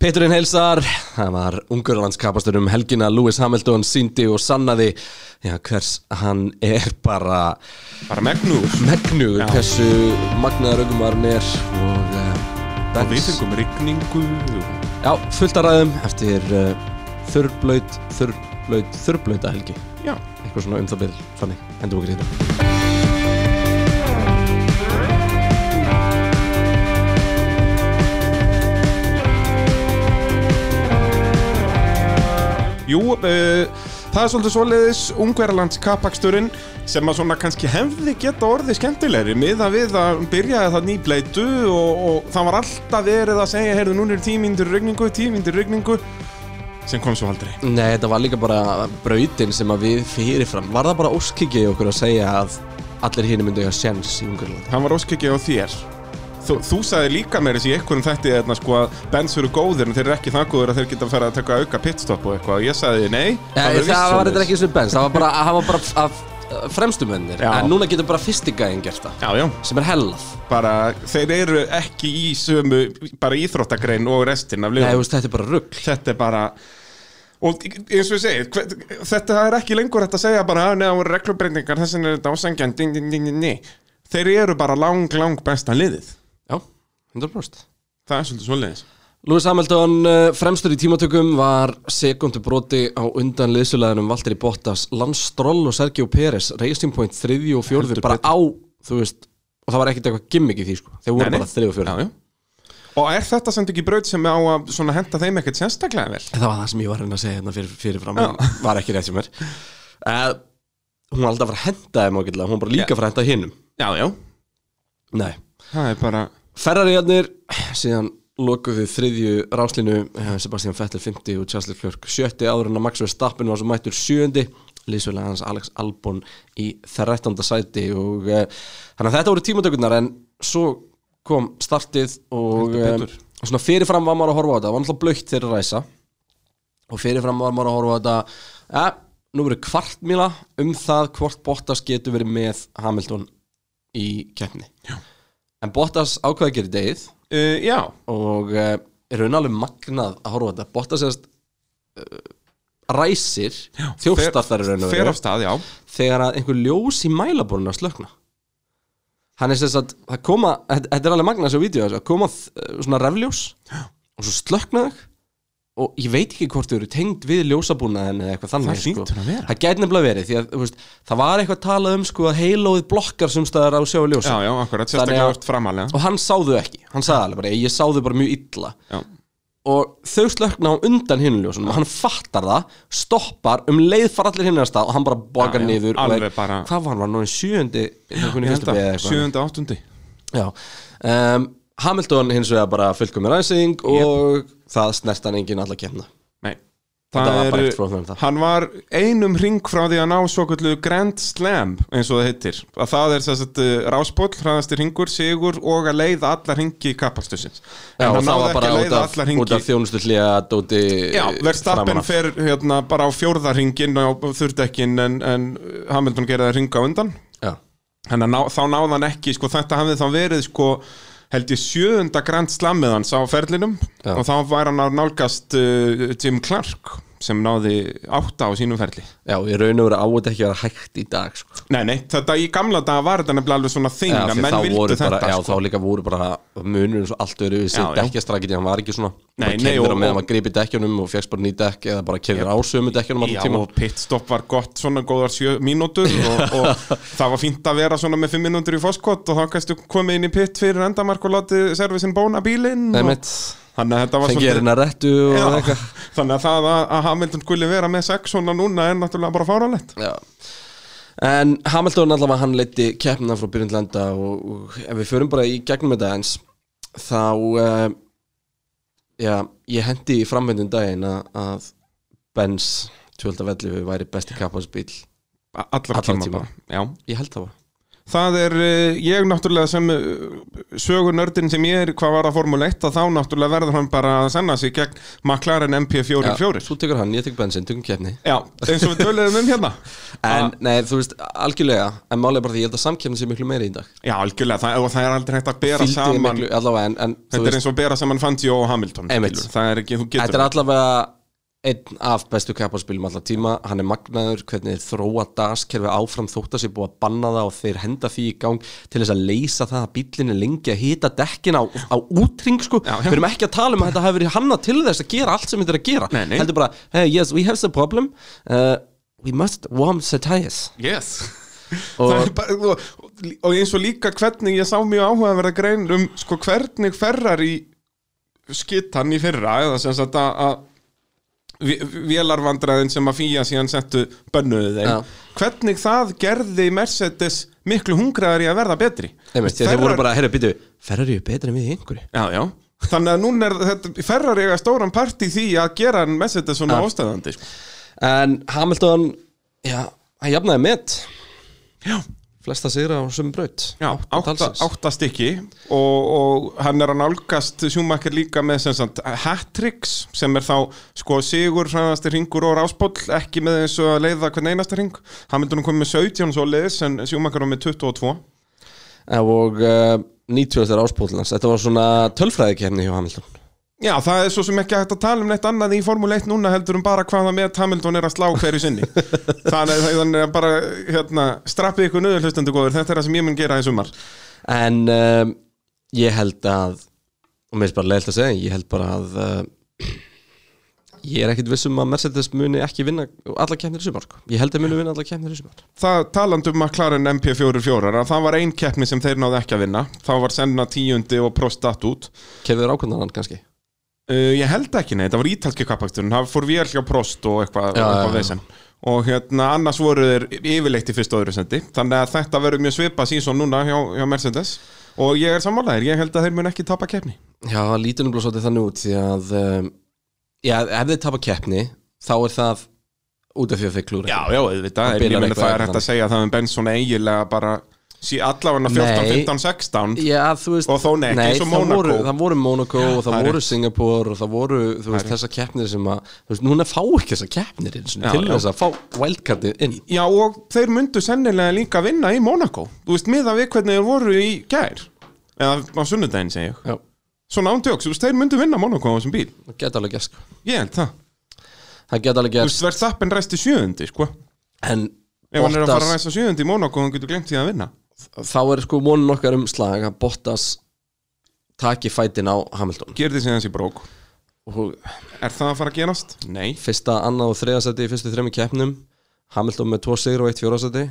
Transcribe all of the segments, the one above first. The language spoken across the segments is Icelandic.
Peturinn heilsar, það var ungurlandskapastur um helgina Lewis Hamilton síndi og sannaði. Já, hvers hann er bara Bara megnugur, Já. hversu magnaður aukumarinn er og, uh, við fengum rigningu. Já, fullt að ræðum eftir uh, þurrblaut, þurrblaut, þurrblauta helgi. Já. Eitthvað svona um það byrð, þannig, endur okkur í þetta Jú, uh, það er svolítið svoleiðis Ungverjalands kapaksturinn sem að svona kannski hefði geta orðið skemmtilegri miða við að byrjaði það nýbleitu og, og það var alltaf verið að segja heyrðu, núna er tímíndur rigningu, tímíndur rigningu sem kom svo aldrei Nei, þetta var líka bara brautin sem að við fyrirfram Var það bara óskikið okkur að segja að allir hinn myndu eiga sjens í Ungurland? Hann var óskikið á þér Þú, þú sagði líka meira þessi í einhverjum þætti sko, að Benz eru góðir en þeir eru ekki það góðir að þeir geta að fara að taka auka pitstop og eitthvað. Og ég sagði nei Það, það var þetta ekki eins og bens, það var bara, það var bara af, Já. En núna getur bara fyrstigæðin gert það, Já, já, sem er hellað. Bara þeir eru ekki í sömu bara íþróttagrein og restin af Nei, liðum þú veist, þetta er bara rugg Þetta er bara og eins og ég segi, þetta er ekki lengur hægt að segja bara að neða voru reglubreitingar þessin er þetta ásangjan ding, ding, ding, ding, ding. þeir eru bara lang, lang besta liðið 100% það er svolítið svoleiðis Lewis Hamilton, uh, fremstur í tímatökum, var sekundu broti á undan liðsuleðinum Valtteri Bottas, Lance Stroll og Sergio Pérez, Racing Point þriðju og fjórðu, Heldur bara betur. á, þú veist, og það var ekkert eitthvað gimmick í því, sko, þeir voru Nei, nei. bara þriðju og fjórðu. já, já. og er þetta samt ekki braut sem á að henda þeim ekkert sérstaklega vel Það var það sem ég var að reyna að segja hérna fyrir, fyrirfram, en var ekki rétt sem er. Uh, hún var alltaf að henda þeim ágætlega, hún var bara líka að henda hinnum. já, já, Nei. það er bara Ferrariðarnir, síðan lokuðu þriðju ráslinu eh, Sebastian Vettel 50 og Charles Leclerc 70 áður en að Max Verstappen var svo mættur 7. Lísvölega hans Alex Albon í 13. sæti og uh, þannig að þetta voru tímatökurnar en svo kom startið og um, svona fyrirfram var maður að horfa á þetta það var náttúrulega blöytt þeirra ræsa og fyrirfram var maður að horfa á þetta ja, nú verið kvartmíla um það hvort Bottas getur verið með Hamilton í keppni Já. En Bottas ákveði að gera degið uh, já, og uh, er raun alveg magnað að horfa þetta. Bottas sérst uh, ræsir þjófstartar í raun og veru stað, já. Þegar að einhver ljós í mælaborinu að slökna hann er sérst að það koma, þetta er alveg magnað þessu vídeo að koma svona refljós og svo slökna þau og ég veit ekki hvort þau eru tengd við ljósabúnaðin eða eitthvað þannig Það að vera. það gæti nefnilega verið því að veist, það var eitthvað talað um sko að heilóðið blokkar sem staðar á sjá ljósa já, já, akkurat, að- framalega og hann sá þau ekki, hann sagði alveg bara ég sá þau bara mjög illa já, og þau slökna á undan hinuljósunum og hann fattar það, stoppar um leið fara allir hinn að stað og hann bara já, niður er, bara- hvað var hann, var í sjöundi að, 7. 8. Já. Um, Hamilton hins vegar bara fullkomi ræsing og það snert hann enginn alla kemna Nei. Það var bara er, en það. hann var einum ring frá því að ná svo kallu Grand Slam eins og það heitir. Að það er þess að ráspól, hraðasti ringur, sigur og að leiða alla ringi kapastusins Já, og hann það náði var bara ekki að út leiða af, alla hringi. út af þjónustu hlýja dóti Já, af. fer hérna bara á fjórðarringin á þurrdekkin en, en Hamilton gerði það ringa undan. Já, Þannig að ná, þá náði hann ekki, sko, þetta hafði þá verið, sko, held ég sjöunda Grand Slammið hans á ferlinum Já. og þá væri hann að nálgast uh, Jim Clark sem náði átta á sínum ferli. já, ég raun og veru á þetta ekki að vera hægt í dag sko. Nei, nei, þetta í gamla daga var þetta nefnilega alveg svona þing að menn vildu þetta, bara, já, sko. þá líka voru bara munur eins og allt öru við sér já. dekkjastrakið, hann var ekki svona Nei, nei, og- meðan maður gripi dekkjunum og fegst bara ný dekk eða bara keyrður á sömu dekkjunum Já, og pitstop var gott svona góðar sjö mínútur og, og það var fínt að vera svona með fimm mínútur í foskott og þá kannstu komið inn í pitt fyrir endamark og látið servisin bóna bílinn og, þannig að það að, Hamilton skuli vera með sex svona núna er náttúrulega bara fáralegt Já. En Hamilton allavega hann leiti keppna frá enda og, og ef við förum bara í gegnum þetta eins þá uh, já, ég hendi í framvendun daginn að, Benz 12 velli væri besti kappaðsbíl allra, tíma, tíma. ég held það var Það er, uh, ég náttúrulega sem uh, sögunördin sem ég er hvað var að Formule 1 að þá náttúrulega verður hann bara að senna sig gegn McLaren MP44 Þú tekur hann, ég tekur bensin, tökum keppni. Já, eins og við töluðum um hérna. En, nei, þú veist, algjörlega En málega bara því, ég held að samkeppni sé miklu meiri í dag. Já, algjörlega, það, og það er aldrei hægt að bera Fylgdi saman miklu, allavega, en, en Þetta er eins og bera saman Fangio og Hamilton er Þetta er allavega einn af bestu kapparspilum allar tíma. Hann er magnaður, hvernig þróa daskerfi áfram þótt að sér búið að banna það og þeir henda því í gang til þess að leysa það að bílinn er lengi að hita dekkin á, á útring sko, Já, já. við erum ekki að tala um að þetta hafi verið hanna til þess að gera allt sem þetta er að gera. Nei, nei. heldur bara, hey, yes, we have the problem. Uh, we must warm the tires. Yes. Og- bara, og, og eins og líka hvernig ég sá mjög áhuga að vera grein um sko hvernig ferrar í skittan í fyrra eða sem sagt að, vélarvandræðin sem að fýja síðan settu bönnuðu þeim. Já. hvernig það gerði Mercedes miklu hungraðar í að verða betri? Einmitt, að þeir voru bara, heyrðu, býtu Ferrari er betra en við í einhverju. Já, já. Þannig að núna er þetta, ferrar eiga stóran part í því að gera Mercedes svona ástæðandi sko. En Hamilton, já, hann jafnaði met. Já, flesta sigra á sömu braut. Já, átta, átta stykki. Og, og hann er að nálgast sjúmakir líka með hat-tricks sem er þá sko sigur hraðasti ringur og ráspóll ekki með eins og að leiða hvern einasta ring hann myndi nú komið með 17 svo leiðis en sjúmakir var með 22 og uh, 90 þegar áspólunans þetta var svona tölfræðikefni hjá Hamilton Já, það er svo sem ekki hægt að tala um neitt annað í Formule 1 núna heldur um bara hvaða með Hamilton er að slá hverju sinni. Þannig, að bara hérna, strappið ykkur nöður hlustendur góður þetta er það sem ég mun gera í sumar. En um, ég held að og mér er bara leiðilt að segja ég held bara að uh, ég er ekkit vissum að Mercedes muni ekki vinna alla kefnir í sumar sko. ég held að muni vinna alla kefnir í sumar. Það talandi um McLaren MP44 að það var ein keppni sem þeir náðu ekki að vinna. Þá var senna tíundi og prostatt út kefður ákvöndan kannski uh, Ég held ekki nei, það var ítalski kappaksturinn. Það fór vél hjá prost og eitthvað Já, eitthva já, já. og hérna annars voru þeir yfirleitt í fyrst og öðru sendi. Þannig að þetta verður mjög svipa sísón núna hjá, hjá Mercedes. Og ég er sammálaðir, ég held að þeir mun ekki tapa keppni. Já, nú bara svolítið þannig út því að um, já, ef þeir tapa keppni þá er það út af því að þeir klúra Já, já, Það eitthvað það er eitthvað hægt að segja að það er Benson eiginlega bara sí, allavega 14, Nei. 15, 16 Já, þú veist Og þó nei, ekki eins og Monaco. voru, það voru Monaco og það voru. Singapore og það voru, þú veist, þessar keppnir sem að, þú veist, núna fá ekki þessar keppnir eins og Já, til já. þess að fá wildcardið inn. Já, og þeir myndu sennilega líka vinna í Monaco Þú veist, miða við hvernig þeir voru í gær. Eða á sunnudaginn, segi ég. Já, Svona ándjóks, þú veist, þeir myndu vinna Monaco á þessum bíl. Það geta alveg gæst, sko. Ég held það. Það geta alveg Þú gæst, veist, Verstappen ræsti sjöundi, sko. En Ef hann er að fara að ræsta sjöundi í Monaco, hann getur glemt því að vinna þá er sko vonun okkar um slag að Bottas taki fætin á Hamilton. Gerði hans í brók? Og Er það að fara að gerast? Nei. Fyrsta, annað og þriða seti í fyrstu þremi keppnum. Hamilton með tvo sigur og eitt fjóra seti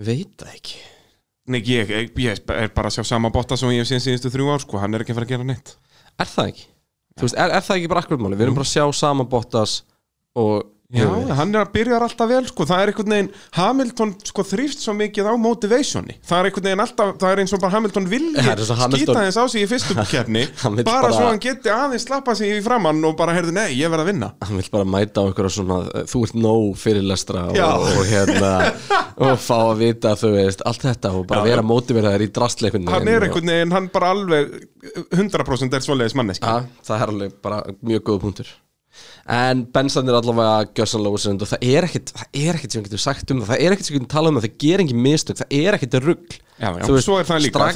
Veit það ekki. Nei, ég, ég, ég er bara að sjá sama botta sem ég hef síðan síðustu þrjú ár, sko. Hann er ekki að fara að gera neitt. Er það ekki? Þú veist, er, er það ekki bara akkurat máli? Við erum bara að sjá sama Bottas og Já, hann er að byrja alltaf vel sko. það er einhvern veginn, Hamilton sko þrýft svo mikið á motivationi. Það er einhvern veginn alltaf, það er eins og bara Hamilton vilji Hamilton- skýta þess á sig í fyrstu kefni bara, bara- svo hann geti aðeins slappa sig í framann og bara heyrðu, nei, ég verð að vinna. Hann vil bara mæta á einhverja svona þú ert nóg fyrirlestra og, og hérna og fá að vita þú veist, allt þetta og bara Já, vera já. mótiveraður í drastleikunni hann er einhvern veginn, hann bara alveg 100% er svoleiðis manneski það er alveg bara mjög góð punktur en Bensan er allavega gjörsanlega úsend og það er ekkit það er ekkit sem við getum sagt um það. Það er ekkit sem við getum talað um það. Það ger engin mistök, það er ekkit rugg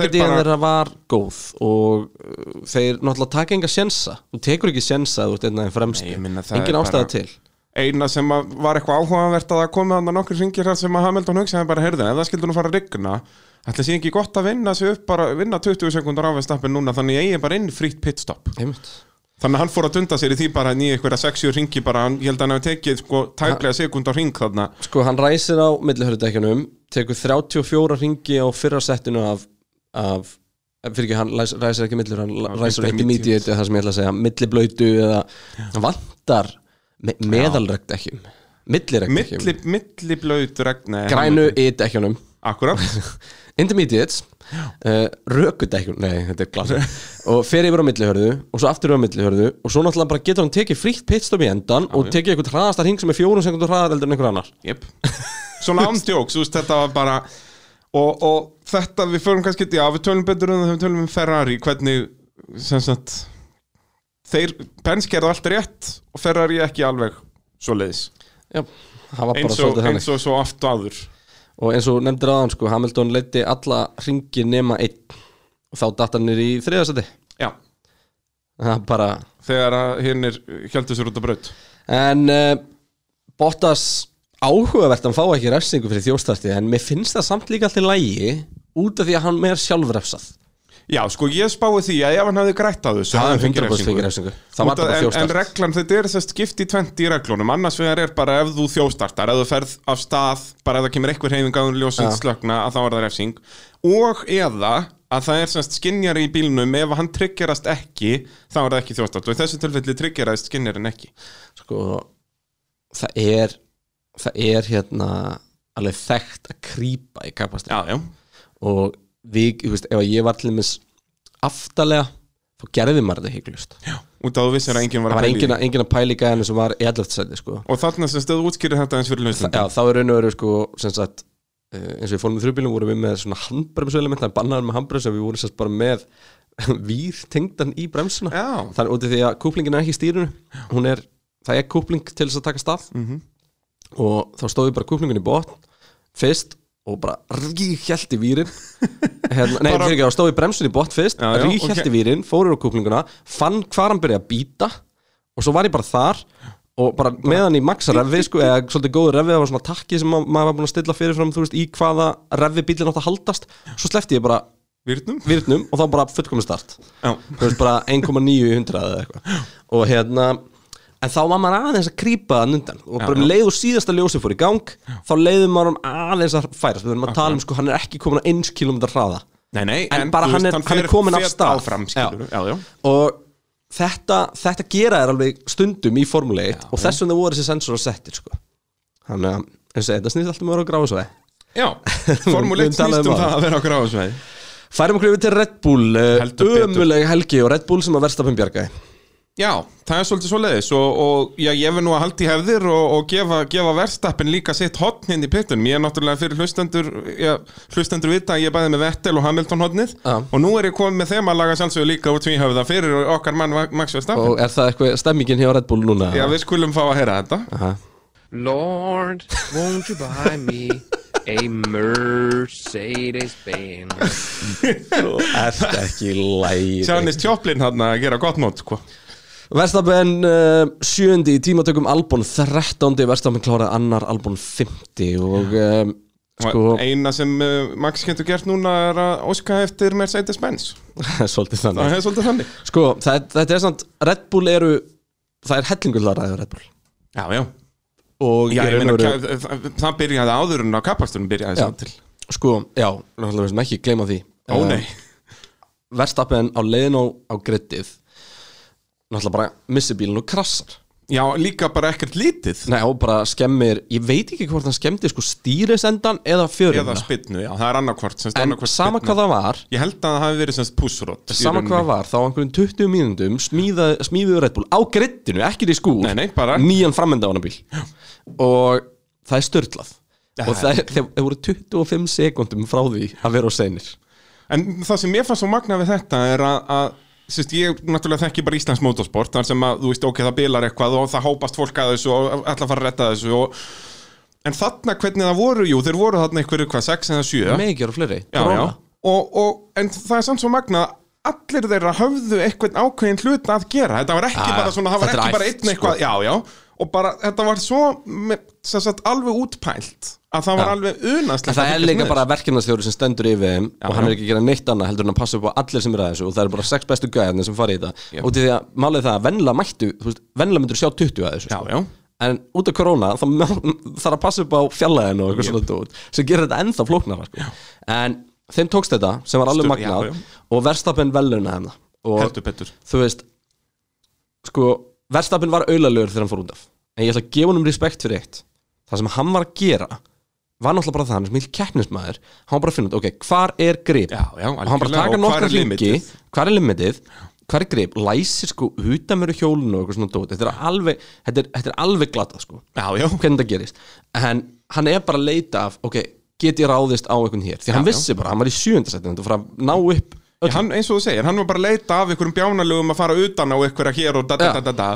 er bara- þeirra var góð og uh, þeir náttúrulega taka enga sjensa. Þú tekur ekki sjensa þú ert einn aðeins fremstu. Nei, ég meina, það engin er ástæða til. Eina sem að var eitthvað áhugavert að það komið hann að nokkur ringir þar sem að Hamilton hugsaði bara, heyrðu, ef það skildur nú fara að rigna ætla sé ekki gott að vinna sig upp bara, vinna 20 sekundar á við stappin núna þannig ég er bara inn frýtt pitstop. Einmitt. Þannig að hann fór að dunda sér í því bara nýja einhverja 60 ringi bara, hann- ég held að hann hefði tekið sko tæplega sekund á ring þarna. Sko, hann ræsir á millihörðudekjunum tekur 34 ringi á fyrra settinu af, af fyrir ekki, hann læs- ræsir ekki millur hann ræsir intermediate. intermediate eða það sem ég ætla að segja milliblöytu eða hann vantar me meðalregdekjum milliregdekjum milli, milli blöð regna grænu í dekjunum Akkurat. Intermediates uh, rökudekjun, nei þetta er glasa og fer yfir á millihörðu og svo aftur yfir á millihörðu og svo náttúrulega bara getur hann tekið frítt pitstop í endan og tekið eitthvað hraðastar hring sem er fjórum sekundur hraðar eldur en einhver annar. Yep. Svona ándjóks, þú veist, þetta var bara og, og þetta, við förum kannski já, við tölum betur um það við tölum um Ferrari hvernig, sem sagt þeir, Benz gerðu allt rétt og Ferrari ekki alveg svo leiðis Já, það var bara eins og, svolítið eins þannig og svo oft áður Og eins og nefndir aðan sko, Hamilton leiti alla ringi nema einn. Og þá datt hann niður í þriðasæti já, er bara þegar að hinnir hjæltu sér út á braut. En uh, Bottas áhugavert hann fá ekki refsingu fyrir þjóstarti En mér finnst það samt líka alltaf lægi Út af því að hann meir sjálfrefsað já, sko ég spái því að ef hann hefði grætt á þessu Það er hann fengið 100% fengið refsingu. En, en reglan, þetta er þess skipt í 20 í reglunum. Annars vegar er bara ef þú þjóstartar ef þú ferð af stað, bara ef það kemur eitthvað reyfing áður ljósið Já. slökna að þá er það refsing. Og eða að það er semst skinjari í bílnum ef hann tryggjarast ekki þá er það ekki þjóstart og í þessu tilfelli tryggjaraðist skinjarin ekki. Sko Það er Það er hérna Alveg þekkt að krýpa í kapastin Og við, veist, ef ég var til dæmis Aftalega Þá gerði maður þetta hygglust út af þú vissir að enginn var Það var að pæla í engin, því. engin að pæla í gæðinu sem var í 11. sæti sko. Og þarna sem stöðu útskýrir þetta eins fyrir Þa, hlustundum Já, þá er raun og veru sko, sem sagt, uh, eins og við fórum í þrjubílum vorum við með svona handbremsuelement, það er bannaður með handbremsu en við vorum sérst bara með vír tengdan í bremsuna Já, þannig út af því að kúplingin er ekki í stýrunu er, það er kúpling til þess að taka stað Mhm. og þá stóði bara kúplingin í botn fyrst og bara ríkjælt í vírin. Hérna, nei, bara... ekki, þá stóði bremsun í botn fyrst Já, já, ríkjælt ok. í vírin, fórir á kúplinguna fann hvar hann byrja að býta og svo var ég bara þar og bara meðan í maxa refi sko, eða svolítið góðu refi, það var svona takki sem ma maður var búin að stilla fyrirfram, þú veist, í hvaða refi bílinn átt að haldast, svo sleppti ég bara Virnum virnum og þá bara fullkomin start. Þú veist bara 1,9 í 100 eða eitthvað. Og hérna en þá var maður aðeins að grípa það undan. Og bara Já, um já. leið og síðasta ljósi fór í gang þá leiðum maður um aðeins að færast. Við erum að tala um sko, hann er ekki komin á 1 km hraða. Nei, nei En bara þú hann er- hann er kominn af stað. já, já. og þetta, þetta gera er alveg stundum í Formule 1 og þess vegna voru þessi sensor að settir sko. þannig að eins þetta snýst alltaf að vera á gráðsvæði Já, Formule 1 Við talaðum snýst um á það að vera á gráðsveið færum okkur yfir til Red Bull betur. ömuleg helgi og Red Bull sem að versta bjargaði Já, það er svolítið svo leiðis og, og já, ég vil nú að halda í hefðir og, og gefa, gefa verstappin líka sitt hotn hinn í pittunum. Ég er náttúrulega fyrir hlustendur, já, hlustendur vita að ég bæði með Vettel og Hamilton hotnið Já. og nú er ég komið með þeim að laga sjálfsögur líka út tvíhöfða fyrir okkar mann Max Verstappen. og er það eitthvað stemmingin hjá Red Bull núna? Já, við skulum fá að heyra þetta. Aha. Lord, won't you buy me a Mercedes-Benz? Þú ert ekki læg Sjánis Tjóplin hann að gera gott mót, sko. Verstapen uh, sjöndi í tímatökum Albon 13. Verstapen kláraði annar Albon 50 og um, sko, eina sem uh, Max getur gert núna er að óska eftir Mercedes-Benz. svolítið þannig er svolítið þannig. Sko, það, þetta er samt, Red Bull eru það er hellingur ræðið Red Bull Já, já. og Já, meina, kæ- það, byrjaði áður en á kapastunum byrjaði Já. samt til. sko, já, náttúrulega við sem ekki gleyma því Ó, nei. Verstapen á leiðin á, á grittið náttúrulega bara missi bílinn og krassar. Já, líka bara ekkert lítið. Nei, og bara skemmir, ég veit ekki hvort hann skemmti sko stýrisendan eða fjöruna. Eða spinnu, já, það er annarkvort. En sama hvað það var Ég held að það hafi verið semst pussrótt. í Sama hvað það var, þá á einhverjum 20 mínúndum smíða- smíðuðu Red Bull á grittinu, ekki í skúr Nei, nei, bara- Nýjan framenda á hana bíl. Og það er störtlað Og það, er, þeir, þeir voru 25 sekundum frá því að vera á seinir. En það sem ég fannst svo magna við þetta er að, sérst, ég náttúrulega þekki bara Íslands motorsport þar sem að, þú veist, ok, það bilar eitthvað og það hópast fólk að þessu og ætla að fara að retta þessu og... En þarna hvernig það voru, jú, þeir voru þarna einhverju hvað, sex eða sjö ja. Megir og fleiri, og, en það er samt svo magna allir þeirra höfðu eitthvað ákveðin hlut að gera þetta var ekki Já, bara svona, það var ekki bara einn eitthvað sko. já, já, og bara þetta var svo með, sagt, alveg útpælt að það var Já. alveg unast En það er líka bara verkefnastjóri sem stendur yfir þeim og hann já. er ekki að gera neitt annað heldur en að passa upp á allir sem er að þessu og það eru bara sex bestu gæðarnir sem fara í þetta og til því að málið það að vennilega mættu vennilega myndur sjá 20 að þessu já, sko. já, en út af korona má- þarf að passa upp á fjallaðinu og eitthvað svona dót sem gerir þetta ennþá flóknara sko. en þeim tókst þetta sem var alveg magnað já, já. og verstapin veluna þeim það og verstapin var auðalegur þegar hann fór út af. En ég ætla að gefa honum respekt fyrir eitt. Það sem hann var að gera var náttúrulega bara það, hann er smil keppnismæður hann var bara að finna út, ok, hvar er grip? Já, já, og hann bara taka hringi. limitið? hvar er limitið, hvar er grip? Læsir sko utan mér hjólinu og eitthvað svona dót. Þetta er alveg, þetta er, þetta er alveg glatað sko. Já, já, hvernig það gerist. En hann er bara að leita af ok, get ég ráðist á einhvern hér? Því hann vissi bara, hann var í sjöndasættin þú fara að ná upp Já, hann, eins og þú segir, hann var bara að leita af einhverjum bjánalögum að fara utan á einhverja hér og da da Já. da da da.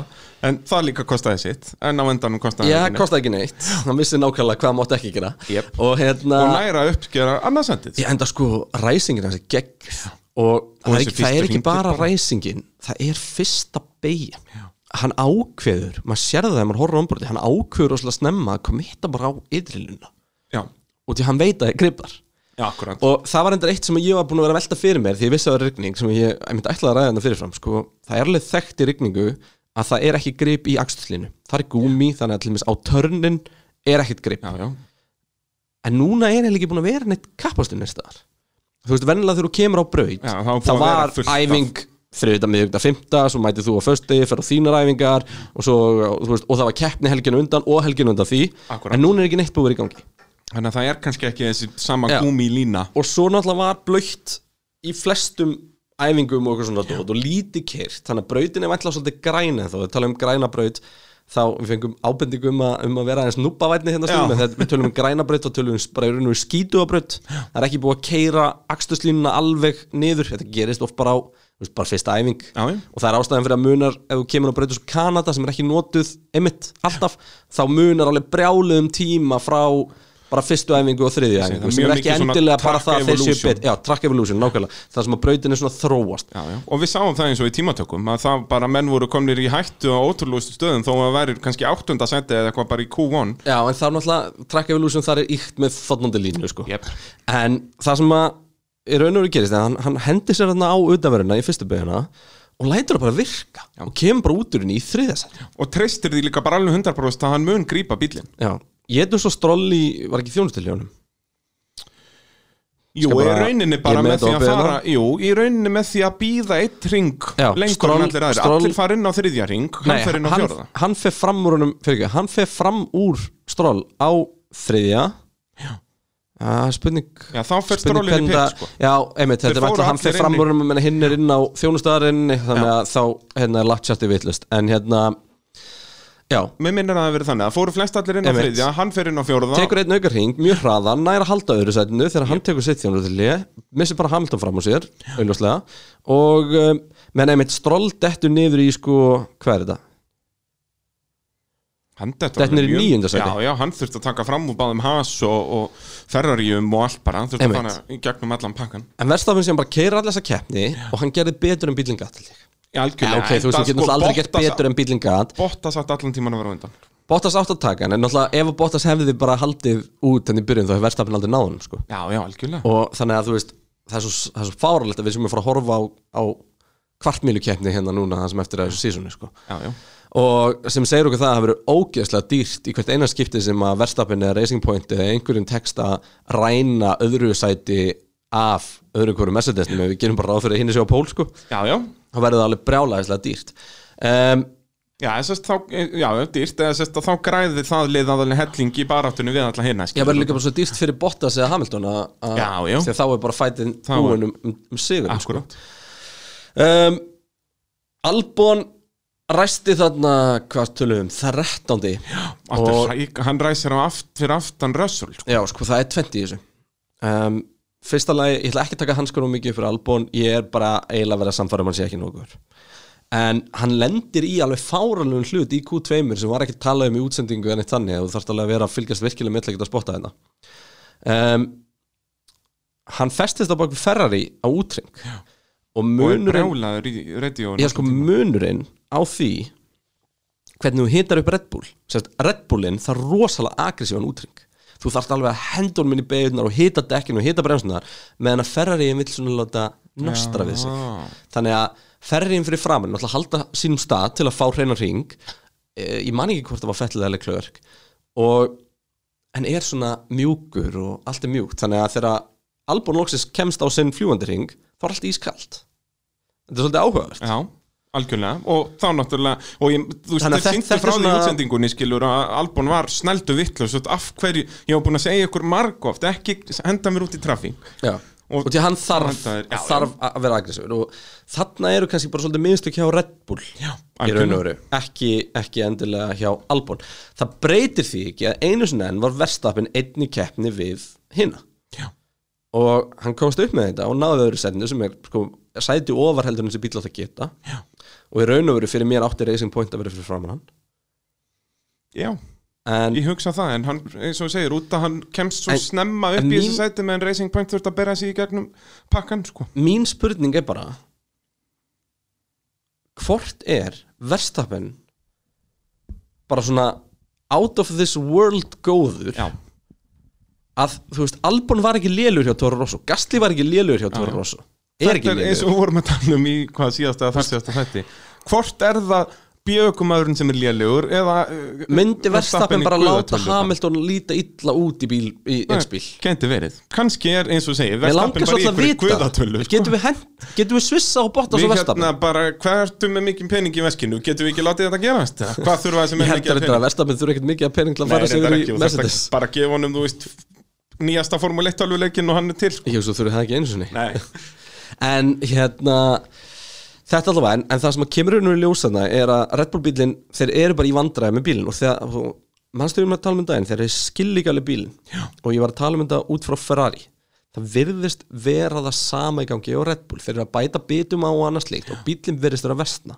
En það líka kostaði sitt. En á endanum Já, hann ekki neitt. kostaði ekki neitt, hann vissi nákvæmlega hvað mátti ekki gera. Jep. og hérna og næra að uppskera annarsendið Ég enda sko ræsingin hans er gegg og, það, er það er ekki bara ræsingin það er fyrsta beigja hann ákveður, maður sér það þegar maður horfður ombúrði, hann ákveður rosalega snemma að komitta bara á ytriluna Já, og því hann veit að það er gripar já, akkurat. Og það var endur eitt sem ég var búin að vera að velta fyrir mér því ég vissi að það er rigning sem ég, ég myndi ætla að ræða þetta fyrirfram sko. það er alveg þekkt í rigningu að það er ekki grip í axtuslinu það er gúmi, þannig að til dæmis á törnin er ekkit grip. Já, já, en núna er heil ekki búin að vera neitt kappastur neins staðar. Þú veist, vennilega þegar þú kemur á braut Já, það var búið þá að vera var æfing þriðuta, miðugta, fymta svo mætið þú á föstudegi, fer á þínar æfingar og, svo, og, veist, og það var keppni helginu undan og helginu undan því. Akkúrat. en núna er ekki neitt búið í gangi Þannig að það er kannski ekki þessi sama Já. gúmi lína. Og svo náttúrulega var blöytt í flestum æfingum og eitthvað svona dót og lítið kyrt þannig að brautin er vantlega svolítið græna þá við tala um græna braut. Þá við fengum ábendingu um um að vera aðeins núpavætni hérna stundum en þegar við tölum um græna braut þá tölum við bara í raun og veru skítuabraut það er ekki búið að keira akstuslínuna alveg niður, þetta gerist oft bara á veist, bara fyrsta æfing. Já, og það er ástæðan fyrir að munar ef þú kemur á brautu svo Kanada sem er ekki notuð einmitt alltaf, þá munar alveg brjáluðum tíma frá bara fyrstu æfingu og þriðju æfingu sem er ekki endilega bara það að þeir séu evolution. bet já, track evolution, nákvæmlega, það sem að brautin er svona þróast. Já, já. Og við sáum það eins og í tímatökum að það bara menn voru komnir í hættu á ótrúlustu stöðum þó að væri kannski áttunda seti eða eitthvað bara í Q1 já, en það er náttúrulega, track evolution þar er ykt með þotnandi línu, sko. Jep. en það sem að í raun og veru gerist, er hann, hann hendi sér þarna á utanverðina í fyrstu beiguna og lætur það bara virka og kemur bara út úr henni í þriðasætt og treystir því líka bara alveg 100% að hann mun grípa bílinn já, ég er svo stroll í, var ekki þjónustiljónum Jú, Skal í bara rauninni bara með því að beðina? fara Jú, í rauninni með því að býða eitt ring Já, lengur Stroll- en allir Stroll- Allir fara inn á þriðja ring, hann fer inn á hann, fjórða. hann fer fram úr hann fer fram úr stról á þriðja. Já. Spurning Já, þá fer spurning Stroll inn í hvernig pit, það- sko. Já, einmitt, þetta er fóru alltaf hann fer fram í- úr hinn er inn á þjónustæðarinni þannig að þá hérna, er lagt sjátti vitlust en hérna Já, Mér minnir að það hafi verið þannig að fóru flest allir inn á Einmitt. þriðja, hann fer inn á fjórða tekur einn aukar hring, mjög hraðan nær að halda öðru sætinu þegar hann tekur sitt þjónustæðli missir bara Hamilton fram á sér auðljóslega og um, menn einmitt stról dettur niður í sko, hvað er þetta? Hann dettur Dettur alveg niður í mjög- níunda sæti. Já, já, hann þurfti að taka fram úr báðum Haas og, og Ferrarium og allt bara Hann þurfti að Einmitt. fara í gegnum allan pakkan En verðstafinn sem bara keira allir þessa keppni og hann gerði betur en ég. Já, Já, algjörlega. Ok, þú veist, hann getur náttúrulega aldrei Bottas- betur en bílinn gat Bottas átt allan tíman að vera undan. Bottas átt að taka en náttúrulega ef Bottas hefði bara haldið út enn í byrjun þá hefði verðstafinn aldrei náðun sko. Já, já, algjörlega. Og þannig að þú veist það er svo, það er svo fáralegt að við sem að fara að horfa á, á kvartmílukeppni hérna núna það sem eftir að þessu sísoni sko. Já, já. Og sem segir okkur það að það verður ógeðslega dýrt í hvert eina skipti sem að verðstafinn eða Racing Point eða einhverjum text að ræna öðru sæti af öðrum hverju Mercedesnum ef við gerum bara ráð fyrir að hinni sér á pól sko. Já, já þá verður það alveg brjálæðislega dýrt um, Já, sérst, þá, já, dýrt sérst, þá græði það lið aðalinn helling í baráttunni við alla hinna Já, verður líka bara svo dýrt fyrir Bottas eða Hamilton að, að, Já, já. að þá er bara fætin Þá er- búin um, um, um sigur sko. Um, Albon ræsti þarna, hvað tölum við um, 13. Aftur, Og- og... Hann ræsir á aft, fyrir aftan Russell sko. Já, sko, það er 20 í þessu Fyrsta lagi, ég ætla ekki að taka hanskunum mikið fyrir Albon, ég er bara eiginlega að vera samfæra um hann sé ekki nógur. En hann lendir í alveg fáralugum hlut í Q2 sem var ekki talað um í útsendingu en eitt þannig að þú þarfst alveg að vera að fylgjast virkilega með til að að spotta þetta um, Hann festist á bak Ferrari á útring og Og munurinn Já, sko, munurinn á því hvernig þú hitar upp Red Bull Sérst, Red Bullinn er rosalega aggressívan útring þú þarft alveg að inn í beigunar og hita dekkinu og hita bremsunar meðan að Ferrariin vill svona láta nostra við sig. Þannig að Ferrariin fyrir framann náttúrulega halda sínum stað til að fá hreinan ring Eh, ég man ekki hvort það var fettilega eða klöverk og en er svona mjúkur og allt er mjúkt. Þannig að þegar Albon loksins kemst á sinn fljúandi ring þá er allt ískalt. Þetta er svolítið áhugavert algjörlega Og þá náttúrulega Og ég, þú veist, þeir þetta frá því svona- útsendingunni skilur að Albon var snældu vittlust Af hverju, ég var búin að segja ykkur margóft Ekki henda mér út í trafík Já. Og- og, því hann þarf, er- já, þarf að vera aggressífur og þarna eru kannski bara svolítið minnstök hjá Red Bull já, í raun og veru ekki, ekki endilega hjá Albon það breytir því ekki að einu sinni enn var verstapin einni keppni við hinna Já. og hann komst upp með þetta og náði öðru setinu sem er sko, sæti ofar heldur en þessi bíl átt að geta Já. Og í raun og veru fyrir mér átti Racing Point að vera fyrir framan hann. Já, en ég hugsa það En hann, eins og þú segir, út að hann kemst svo En- snemma upp í þessu sæti meðan Racing Point þurft að bera sig í gegnum pakkan, sko. Mín spurning er bara hvort er verstappen bara svona out of this world góður Já, að þú veist, Albon var ekki lélur hjá Toro Rosso Gastli var ekki lélur hjá Já. Rosso Þetta er eins og við vorum að tala um í hvað síðasta eða þar síðasta þætti. Hvort er það bjögumæðurinn sem er lélegur eða uh, myndi Verstappen í bara láta? Hamilton líta illa út í bíl í eins bíl Gæti verið. Kanski er eins og Verstappen langar bara að ykkur guðatölu Getum við, við svissa og botta svo Við Verstappen? hérna bara, hvað ertu með mikið pening í veskinu? Getum við ekki látið þetta gerast? Hvað þurfa þessi með mikið að þetta að Verstappen þurfa ekkert mikið að pening til að fara sig þetta yfir í Mercedes að nýjasta Formule 1 tölvuleikin og hann er til sko. Ég hugsa þú þurfa það ekki einu sinni. Nei, En hérna Þetta allavega, en, en það sem að kemur og í ljósana er að Red Bull bílinn, þeir eru bara í vandræði með bílinn. Og þegar, mannstu við með að tala um daginn þegar þeir ekki alveg bílinn. Og ég var að tala um þetta út frá Ferrari. Það virðist vera það sama í gangi og Red Bull, þeir eru að bæta bitum á annars líkt og bílinn virðist vera að versna.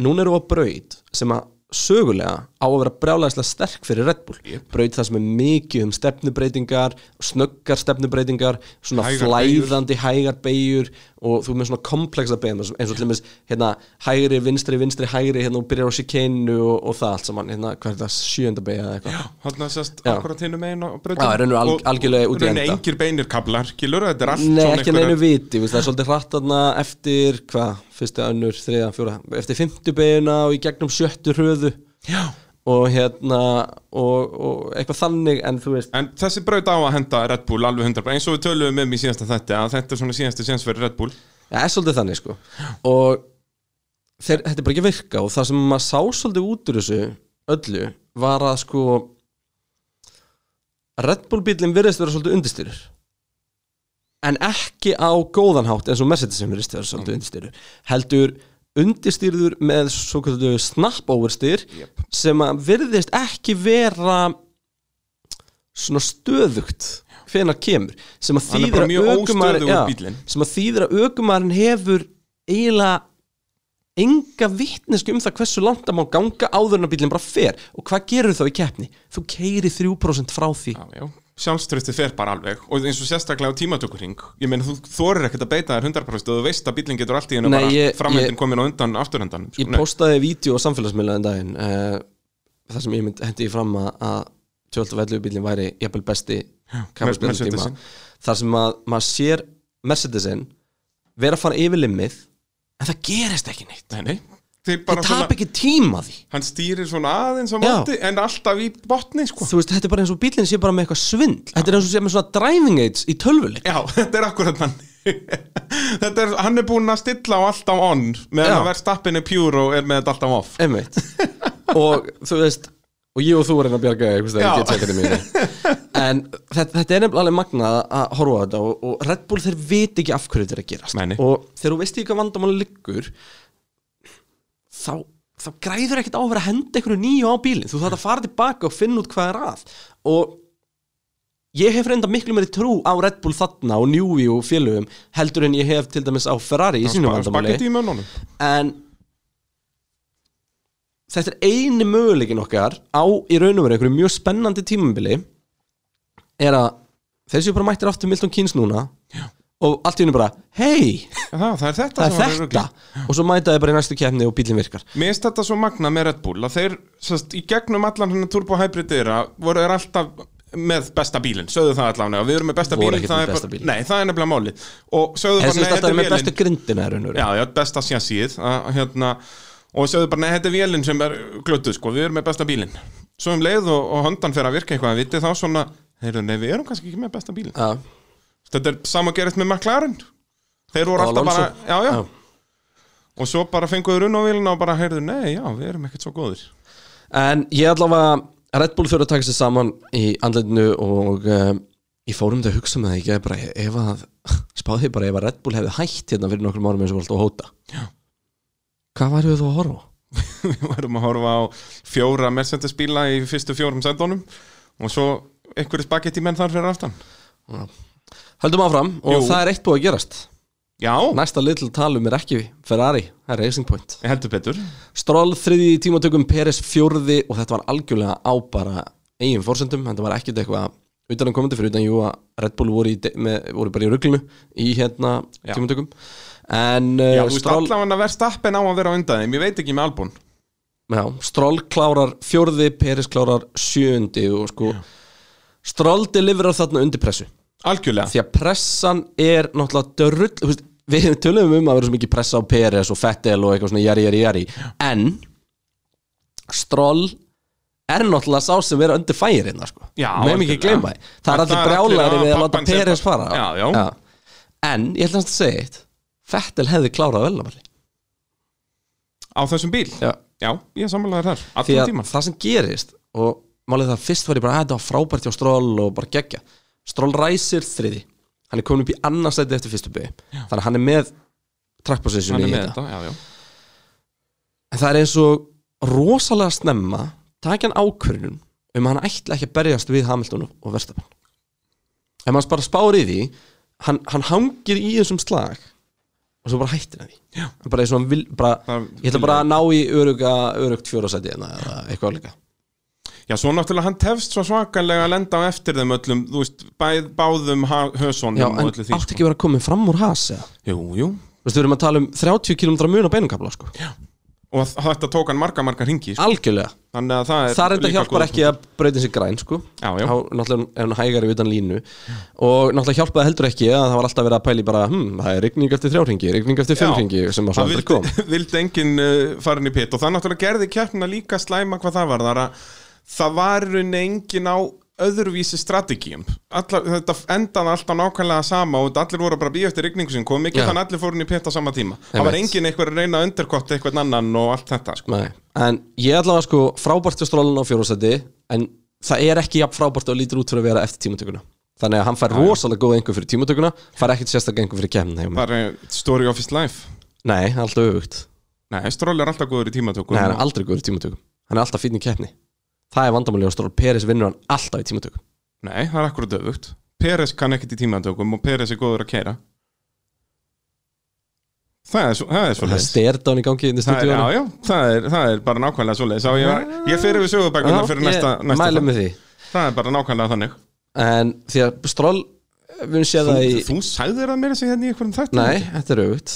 Núna eru á braut sem að sögulega á að vera brjálæðislega sterk fyrir Red Bull Jep. braut það sem er mikið um stefnubreitingar snöggar stefnubreitingar svona Hægar flæðandi hægar beigur og þú með svona komplexa beigum eins og til dæmis hérna hægri, vinstri, vinstri, hægri hérna og byrjar á chicane og, og það allt saman hérna, hvað er það, sjönda beigja eða eitthvað hann að sérst Já. akkurat hinu megin á Já, brautinni. rennur al- Og- algjörlega út í enda. engir beinir kablar, skilur, þetta er allt Nei, ekki neinu viti, það er svolítið hratt fyrsta, önnur, þriða, fjóra eftir fymtu beiguna og í gegnum sjöttu hröðu. Já. og hérna og, og eitthvað þannig en þú veist En þessi braut á að henda Red Bull alveg 100% eins og við töluðum um í síðasta þetta að þetta er svona síðasta séns fyrir Red Bull. Það er svolítið þannig sko. Og þeir, þetta er bara ekki að virka og það sem maður sá svolítið út úr þessu öllu var að sko Red Bull bílinn virðist vera svolítið undirstyrur en ekki á góðan hátt eins og Mercedes sem virðist vera svolítið undirstyrur heldur undirstyrður með svo kvöldu snap overstyr Jep. sem að virðist ekki vera svona stöðugt hvenær kemur sem að er óstöðugur já, bíllinn. sem að þýðir að ökumarinn hefur eiginlega enga vitneski um það hversu langt að má ganga áður en að bílinn bara fer og hvað gerur þá í keppni? Þú keiri 3% frá því Já, já, sjálfströstið fer bara alveg og eins og sérstaklega á tímatökurring ég meina þú þorir ekkert að beita þér 100% og þú veist að bílinn getur allt í hennu Nei, bara ég- komin á undan afturhendan sko. Ég postaði vídeo á samfélagsmiðla en daginn uh, þar sem ég mynd, hendi ég fram að, að 12 bílinn væri jafnvel besti kappaksturinn tíma. Mercedesin. þar sem að maður sér Mercedesin vera að fara yfir limmið en það gerist ekki neitt. Nei, nei, bara tap ekki tíma því. Hann stýrir svona aðeins á Já. móti en alltaf í botni sko. Þú veist, þetta er bara eins og bílinn sé bara með eitthvað svindl. Þetta er eins og sé með svona driving aids í tölvuleik. Já, þetta er akkurat hann Þetta er, hann er búinn að stilla á alltaf on meðan Já. að verðstappin er pure og er með þetta alltaf off. Einmitt. Og þú veist Og ég og þú erum að bjarga eitthvað Já. En þetta, þetta er nefnilega alveg magnað að horfa á þetta og, og Red Bull þeir veit ekki af hverju þetta er að gerast. Nei. Og þegar þú veist ekki hvað vandamáli liggur Þá þá græður ekkert á að vera að henda einhverju nýju á bílinn. Þú þarf að fara tilbaka og finna út hvað er að. Og ég hef reynda miklu meiri trú á Red Bull þarna og Newey og félögum heldur en ég hef til dæmis á Ferrari í sínum vandamáli en þetta er eini möguleikin okkar á í raun og veru einhverju mjög spennandi tímambili er að þeir séu bara mættir aftur Milton Keynes núna. Já. Og allt í hennu bara hei, Það, er þetta það er þetta. og svo mæta þeir bara í næstu keppni og bílinn virkar. Mér finnst þetta svo magna með Red Bull að þeir, sest, í gegnum allan hennar turbo hybridira voru þeir alltaf með besta bílinn, sögðu það allavega. Við erum með besta bílinn, það er besta bara, bílinn. nei það er nefnilega málið. Og sögðu bara, nei, þetta er með og veru. Já, já, besta sjassíð að, hérna, og sögðu bara, nei, þetta er vélinn sem er glötuð, sko, við erum með besta bílinn. Svo um leið og, og hondan fer að virka eitthvað viti þá svona, heyrðu, nei, við erum kannski ekki með besta bílinn þetta er sama gerist með McLaren. Þeir voru Og alltaf bara, já, já, Já. og svo bara fenguðu runn á vélina og bara, heyrðu, nei, já, við erum ekkert svo góðir. En ég allavega Red Bull þurfa að taka sér saman í andleitinu og um, ég fórum þetta að hugsa með það ekki bara ef að spáði bara ef að Red Bull hefði hætt hérna fyrir nokkrum árum eins og alltaf að hóta. Hvað væri þú að horfa á? við varum að horfa á fjóra Mercedes bíla í fyrstu fjórum sendunum og svo einhverju spagetti menn þar fyrir aftan Höldum áfram og Jú. það er eitt búið að gerast. Já, Næsta litl talum er ekki Ferrari, það er Racing Point. Ég heldur betur. Stroll þriði í tímatökum, Peres fjórði og þetta var algjörlega á bara eigin fórsendum, þetta var ekkert eitthvað utan að komandi fyrir utan jú að Red Bull voru, í, de- með, voru bara í ruglunu í hérna Já. tímatökum. En uh, Já, þú veist Stroll, allavega að verð stappin á að vera á undan þeim Ég veit ekki með albún já, Stroll klárar fjórði, Peres klárar sjöundi og sko Stroll deliverar þarna undir pressu Algjörlega. Því að pressan er náttúrulega dörrull við tölum um að vera svo mikið pressa á Peres og Fettel og eitthvað svona jari, jari, jari en Stroll er náttúrulega sá sem vera undir færi hérna sko. Já, algjörlega. gleyma því. Það Það er allir brjálæri að við að láta Peres bara- fara. Já, já. en ég ætla að segja eitt. Fettel hefði klárað velnamalli Á þessum bíl? Já. Já, ég samanlega þar því Allan að tíma það sem gerist og málið það fyrst var ég bara að þetta var frábært hjá Stroll og bara geggja Stroll ræsir þriði. Hann er komin upp í annarsæti eftir fyrstu byggi þannig að hann er með track position Hann er með þetta. já, já. En það er eins og rosalega snemma takja hann ákvörðun um að hann ætla ekki að berjast við Hamilton og Verstappen. Ef maður bara spáir í því hann, hann hangir í þessum slag og svo bara hættir hann því. Hann bara eins og hann vil bara, ég ætla bara að ná í örugt fjórasæti eða eitthvað líka Já, svo náttúrulega hann tefst svo svakalega að lenda á eftir þeim öllum, þú veist, bæð, báðum hösónum Já, og en öllu því sko. átti ekki verið að koma fram úr has eða? Jú, jú Þú veist, við erum að tala um 30 km mun á beinumkabla sko. Og þetta tók hann marga, marga ringi sko. Algjörlega, Þannig að það er það er enda líka hjálpar ekki að breyta sér græn sko. Já, já. Þá náttúrulega er hann hægari utan línu og náttúrulega hjálpaði heldur ekki að það var rauninni enginn á öðruvísi strategíum. Þetta endaði alltaf nákvæmlega sama og allir voru bara býja eftir rigningu sem kom ekki Já. þannig að allir fóru inn í pitt á sama tíma. Ég það var enginn einhver að reyna að undirkotta eitthvað annan og allt þetta sko. Nei. en ég allavega sko frábært til strólun á fjórasæti en það er ekki jafn frábært og lítur út fyrir að vera eftir tímatökuna. Þannig að hann fær rosalega góð einhver fyrir tímatökuna fær ekkert sérstaklega einhver fyrir kemna það er story of his life. Nei, Það er vandamáli á Stroll Peres vinnur hann alltaf í tímatökum Nei, það er akkurat öfugt. Peres kann ekkert í tímatökum og Peres er góður að keira Það er það er svo Það er sterdán í gangi inn í Það er, já, já, það er, það er bara nákvæmlega svo leið Ég, ég fyrir við sögubækunar fyrir næsta, næsta Það er bara nákvæmlega þannig. En því að höfum séð Þú, það í þú sagðir að mér að segja hérna í einhverjum þættum Nei, þetta er auðvögt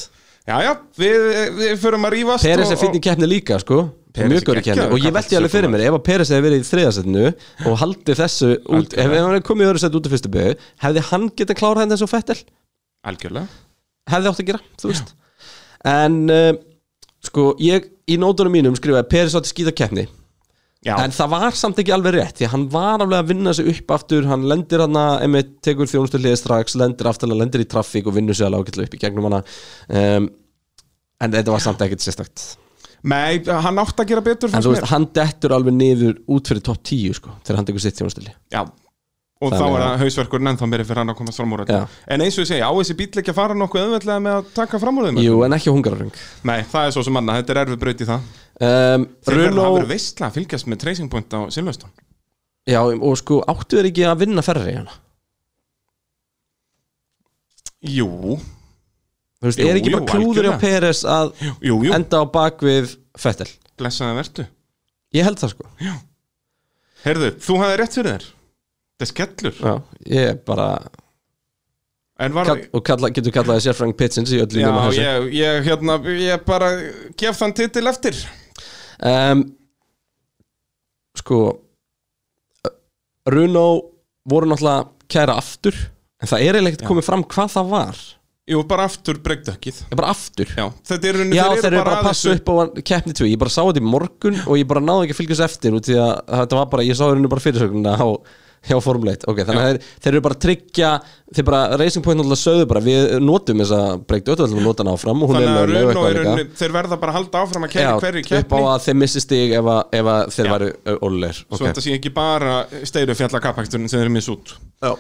Já, já, við, við förum að rífast Peres og- er í keppni líka sko Mjög góður geggjaður Og ég veldi alveg fyrir mér Ef að Peres hefði verið í þriðasettinu Og haldið þessu út. Ef hann hefði komið í öðru sett út af fyrstu byggu Hefði hann getað klárað henni og Fettel Algjörlega. Hefði átt að gera, þú veist. En uh, sko ég í nótunum mínum skrifaði Peris átti skýta keppni. Já, en það var samt ekki alveg rétt því að hann var alveg að vinna sig upp aftur hann lendir hann að, einmitt, tekur þjónustu hliði strax lendir aftur, lendir í traffík og vinnur sig alveg ágætlega upp í gegnum hana. Um, en þetta var samt ekkert sérstakt Nei, hann átti að gera betur en þú veist, hann dettur alveg niður út fyrir topp 10 sko, þegar hann tekur sitt þjónustili Já. Og Þannig þá er að- það hausverkur ennþá meiri fyrir hann að komast fram úr þetta En eins og ég segi, á þessi bíl ekki að fara nokkuð auðveldlega með að taka fram úr þeim? Jú, en ekki á hungararöng. Nei, það er svo sem annað, þetta er erfið braut í það. Um, Þeir verða að vera veistla að fylgjast með Tracing Point á Silveston já, og sko áttu þeir ekki að vinna ferri Jú, Þú veist, Jú, er ekki jú, bara klúður algjörlega. Peres að jú, enda á bak við Fettel blessaði vertu. Ég held það sko. Herðu, þú hafði rétt fyrir þér. Það er skellur. Já, ég er bara var, kall, og kalla, getur kallaði sérfræng Pitsins í öllu já, nema þessu. ég, ég, hérna, ég bara gef þann titil eftir. Um, Sko Runo voru náttúrulega kæra aftur en það er eiginlega ekkert komið fram hvað það var Jú, bara aftur breykdökkið. Er bara aftur? Já, þetta er Já, þeir eru bara að passa upp. á keppni 2 Ég bara sá þetta í morgun og ég bara náði ekki að fylgjast eftir út því að þetta var bara, ég sá þeir bara fyrirsögnuna á hjá Formule 1 ok, þannig að þeir, þeir eru bara að tryggja þeir bara, Racing Point náttúrulega sögðu bara við notum þessa breyktu öll og nota hana áfram og hún er að Runo eitthvað líka. þeir verða bara að halda áfram að Já, kæra hverju upp á keppni að þeir missi stig ef, að, ef að þeir Já. væru ólir Svo þetta sé ekki bara steiru fjalla kappaksturinn sem þeir eru miss út um,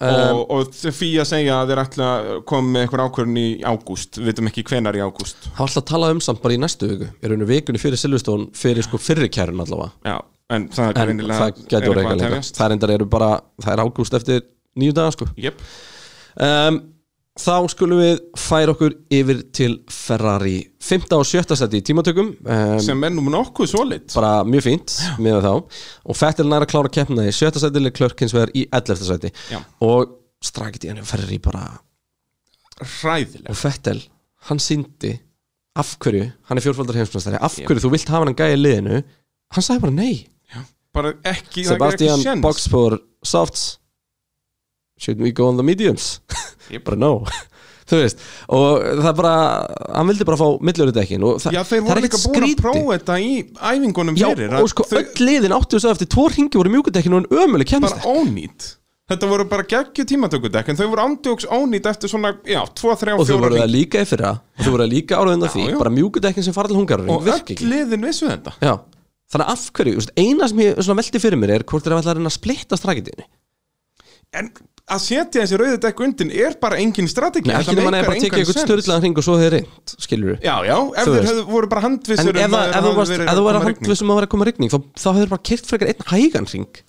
og, og fyrir að segja að þeir ætla að koma með eitthvað ákvörðun í ágúst. Við veitum ekki hvenar í ágúst. Það var alltaf að tala um samt bara í næstu viku. Ég raunir vikunni fyrir Silveston fyrir sko fyrri kærun allavega. Já, en það er en greinilega það er endar eru bara, það er ágúst eftir nýju daga sko Jep. um, þá skulum við færa okkur yfir til Ferrari 5. og 7. seti í tímatökum um, sem er nú nokkuð svoleitt bara mjög fínt með þá og Fettel nær að klára keppna í 7. seti Leclerc hins vegar í 11. seti Já. og strakit í henni Ferrari bara hræðileg og Fettel, hann síndi af hverju, hann er fjórfaldar heimsmestari af hverju þú vilt hafa hann í liðinu hann sagði bara nei bara ekki, það Sebastian ekki box for softs. Should we go on the mediums? Yep. bara no. Þú veist, og það bara hann vildi bara fá millurudekkin og það, Já, þeir það voru er líka ekkert búin að prófa þetta í æfingunum Já, fyrir og sko þau, öll liðin áttu þess að eftir tvo ringi voru mjúkudekkin og en ömuleg kemst bara ónýtt Þetta voru bara geggju tímatökudekk en þau voru ándjóks ónýtt eftir svona, já, 2, 3 og þú 4 voru það líka í fyrra. Og þú voru það líka áraðin af því. já. bara mjúkudekkin sem fara til hungaruring og öll liðin vissu þetta. Já. Þannig að af hverju, þú veist, eina sem ég velti fyrir mér er hvort ætla að reyna að splitta strakitíðinni En að setja þessi rauðu dekk undir er bara engin strategi Nei, ekki nema að bara tekja eitthvað störðlaðan hring og svo þeir reynd, skilur Já, já, ef Þú þeir voru bara En handvissur ef, um að ef þú þú að var að handvissum að vera að koma rigning þá, þá hefur bara kyrt frekar einn hægan ring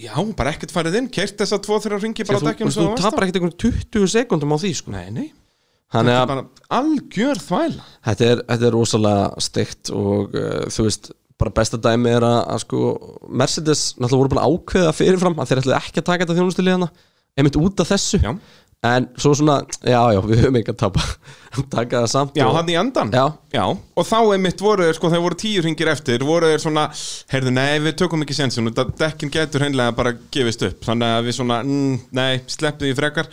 Já, bara ekkert farið inn, kert þess að 2-3 ringi Því bara að þú, dekkjum þú, þú tapar ekkert einhvern 20 sekundum á því sko. Nei, nei, þetta að er bara algjör þvæla. Þetta er, er rosalega steikt og uh, þú veist bara besta dæmi er að, að sko Mercedes náttúrulega voru bara að ákveða fyrirfram að þeir ætlaði ekki að taka þetta þjónustilíðana einmitt út af þessu. Já, en svo svona, já já, við höfum ekki að tapa taka það samt já og, hann í endan já, Já, og þá einmitt voru þeir, sko, þeir voru tíu ringir eftir, voru þeir svona, heyrðu, nei, við tökum ekki sensin, þetta dekkin getur hreinlega bara gefist upp, þannig að við svona, mm, nei, sleppið því frekar,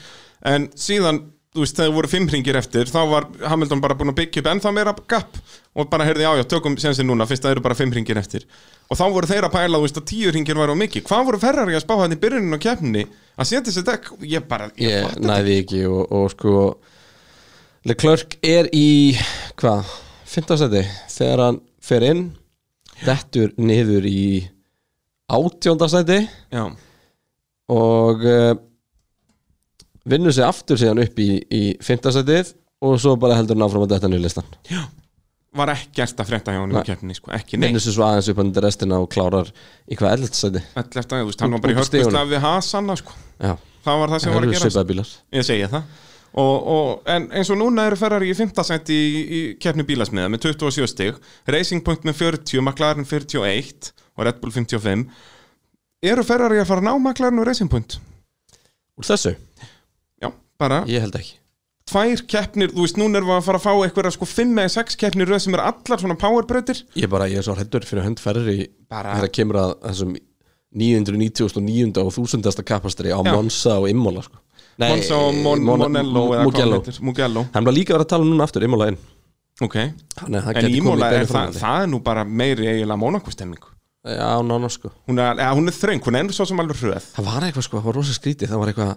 en síðan, þú veist, þegar voru fimm ringir eftir, þá var Hamilton bara búin að byggja upp ennþá meira gap, og bara, heyrðu, já, já, tökum sensin núna, fyrst að það eru bara fimm ringir eftir, og þá voru þeir að pæla, þú veist, að tíu ringir væru á mikið, hvað voru ferrari að spá hann í byrjunin á keppninni, að setja þessi dekk, ég bara, ég, ég fatta næði ekki og, og sko Leclerc er í hvað, 15 seti þegar hann fer inn dettur niður í átjónda seti já, og uh, vinnur sig aftur síðan upp í, í 15 setið og svo bara heldur hann áfram að detta niður listan var ekkert að frétta hjá hann í Nei. keppninni, sko, ekki neitt. vinnur sig svo aðeins upp undir restina og klárar í hvað 11 seti 11. þú veist, hann var bara í Út úr stigunum. hörpust af við Hasanna, sko já, það var það sem var að gera ég segja það og, og, en eins og núna eru Ferrari í 5. senti í, í keppni bílasmiða með 27 stig Racing Point með 40, McLaren 41 og Red Bull 55 eru Ferrari að fara að ná McLaren og Racing Point úr þessu, já, bara ég held ekki tvær keppnir, þú veist, núna erum við að fara að fá eitthvað sko 5 eða 6 keppnir röð sem eru allar svona powerbreytir ég bara, ég er svo hrættur fyrir hönd ferri Bara- þegar kemur að þessum 999. og 1000. kapastri á Já. Monza og Imola sko. Nei, Monza og Mon Mon- Monello eða hvað Mugello hann heitir, Mugello hann var líka að vera að tala núna aftur Imola inn ok, Þannig að það en gæti komið Ímóla í er beinu það, framhaldi. það er nú bara meiri eiginlega mónakustemming já, nána sko hún er, ja, hún er þröng, hún er svo sem alveg hröð það var eitthvað sko, það var rosa skrítið það var eitthvað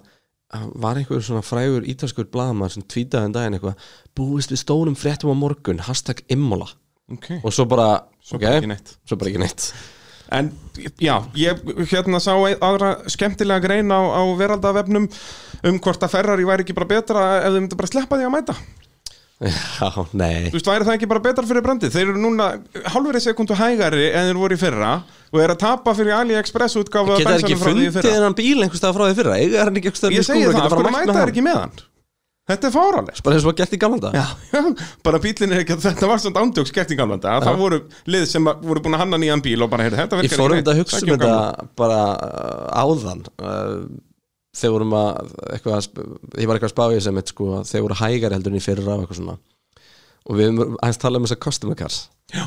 var einhver svona frægur ítalskur blaðamaður sem tvítaði en daginn eitthvað búist við stórum fréttum á morgun hashtag Imola ok, og svo bara, svo ok, bara svo bara ekki neitt. En já, ég hérna sá aðra skemmtilega grein á, á veraldavefnum um hvort að Ferrari væri ekki bara betra ef þau myndi bara sleppa því að mæta já, nei. Þú veist, væri það ekki bara betra fyrir brandið? Þeir eru núna halvverið sekundu hægari en þeir voru í fyrra og er að tapa fyrir AliExpress útgáfa geta þær ekki fundið þennan bíl einhvers stað frá því fyrra? Eiga er hann ekki einhvers stað Ég segi það, af hverju mæta þeir ekki með hann? Þetta er fáraleg bara eins og var gert í gamla dag Já, bara bílinn er ekki að þetta var svona ándjóks gert í gamla dag það voru lið sem að- voru búin að hanna nýjan bíl og bara, heyrðu, þetta Ég að þegar vorum að eitthvað, að ég var eitthvað að spá í einmitt, sko, að þeir voru hægari heldur en í fyrra og eitthvað svona. Og við höfum aðeins talað um þessar customer cars.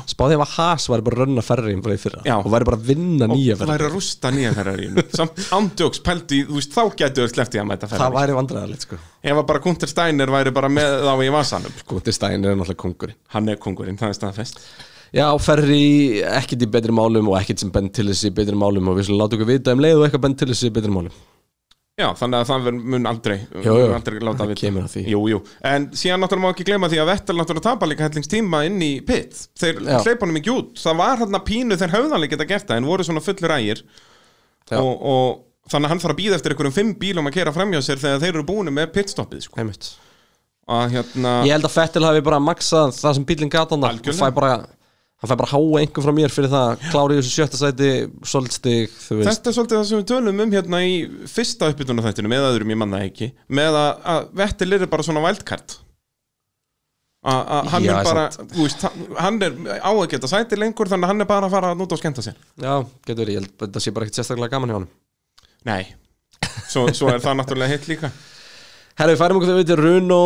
Spáði ef að Haas væri bara að rönna ferri bara í fyrra Já. og væri bara að vinna nýja og ferri væri að rústa nýja ferrarínu samt ándjóks pældi, þú veist, þá getur þau sleppti að mæta það ferrari væri vandræðalegt sko. Ef að bara Gunther Steiner væri bara með þá í vasanum. Sko. Gunther Steiner er náttúrulega kongurinn hann er kongurinn, það er staðfest. Já, ferri ekkit í betri málum og ekkit sem bend til þessi í betri málum og við láta okkur vita um leið og eitthvað bend til þessi í betri málum já, þannig að það mun aldrei jú. mun aldrei láta vita að því. jú, jú. en síðan náttúrulega má ekki gleyma því að Vettel náttúrulega tapa líka hellingstíma inn í pit þeir hleypa honum ekki út það var hann að pínu þeir höfðanlega geta gert það en voru svona fullur ægir og, og þannig að hann þarf að býða eftir einhverjum fimm bílum að kera framjá sér þegar þeir eru búinu með pitstoppið sko. Hérna Ég held að Fettil hafi bara maksað það sem bílinn gata hann og fæ bara hann fær bara háa einhver frá mér fyrir það klári í þessu sjötta sæti, svolít stig þú veist, Þetta er svolítið það sem við tölum um hérna í fyrsta uppbytuna þættinu með öðrum ég manna ekki með að, að Vettel er bara svona wildcard. Að að hann Já, er bara veist, hann- er á að geta sæti lengur þannig að hann er bara að fara að nút og skemmta sér. Já, getur verið, ég held að þetta sé bara ekkert sérstaklega gaman hjá hann Nei, svo, svo er það náttúrulega hitt líka Herra, við færum okkur þegar við til Runo.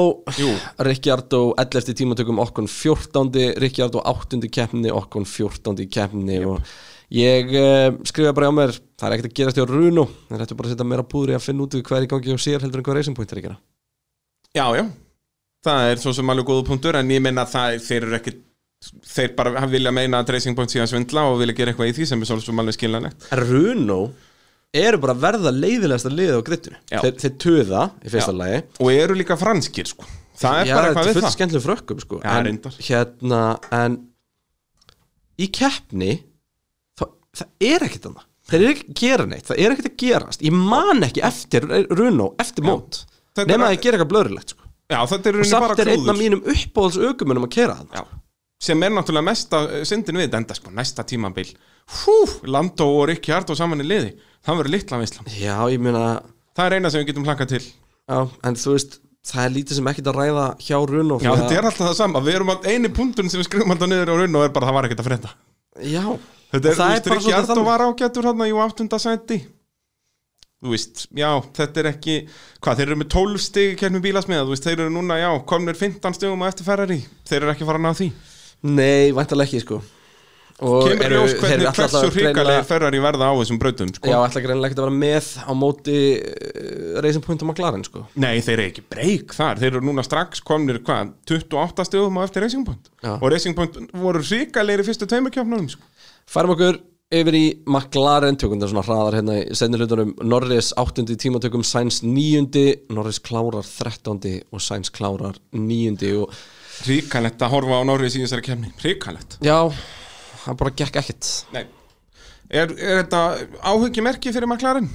Ricciardo 11. tímatökum okkon 14. Ricciardo 8. keppni okkon 14. keppni og ég uh, skrifa bara á mér það er ekkert að gerast hjá Runo það er bara að setja meira púður í að finna út hver í gangi og sér heldur en hvað Racing Point er að gera Já, já, það er svo sem alveg góða punktur en ég meina að það, þeir eru ekki þeir bara vilja meina að Racing Point sé að svindla og vilja gera eitthvað í því sem er svolítið alveg skiljanlegt Runo eru bara að verða leiðilegasta liðið á grittinu Já. þeir, þeir töða í fyrsta Já. lagi. Og eru líka franskir sko. Það er Já, bara þetta eitthvað er við fullt það. skemmtileg frökkum sko. Já, en, reyndar. hérna, en í keppni það, það er ekkert annað. Þeir eru ekki að gera neitt, það er ekkert að gerast. Ég man ekki eftir Runo eftir mót, Þetta er nema bara- að ég gera eitthvað blöðrilegt sko. Já, þetta er og rauninni bara samt er einn af klúður. mínum uppbóðs aukumunum að kera það Já, sem er náttúrulega mesta eh, syndin við þetta enda sko, næsta tímabil. Hú, Landó og Rikki Ardó saman í liði það verður litla veislan já, ég meina, það er eina sem við getum hlankað til. Já, en þú veist það er lítið sem ekkert að ræða hjá Runo Já, þetta er alltaf það sama, við erum að eini punktun sem við skrifum alltaf niður á raun og er bara það var ekkert að frétta. Já, Þetta er, það þú er veist, Rikki þannig. var ágættur hann í áttunda sæti. Þú veist, já, þetta er ekki Hvað, þeir eru með 12 stig í kemni bílasmiða. Þú veist, þeir eru núna, já, komnir 15 stigum á eftir Ferrari. Þeir eru ekki að fara að því. Nei, væntalega ekki sko Kemur ljós hvernig hversu hrikalegir Ferrari verða á þessum brautum sko. Já, ætla greinilega ekki að vera með á móti uh, Racing Point og McLaren sko Nei, þeir eru ekki breyk þar Þeir eru núna strax komnir, hvað, 28 stigum á eftir Racing Point Já. Og Racing Point voru hrikalegir í fyrstu tveimurkjöfnum sko. Færum okkur yfir í McLaren tökum þetta svona hraðar hérna í senni hlutunum Norris 8. tímatökum, Sainz 9. Norris klárar 13. og Sainz klárar 9. og Hrikalegt að horfa á Norris í þessari kemni Hrikalegt já, hann bara gekk ekkert. Nei. Er, er þetta áhugimerki fyrir McLaren?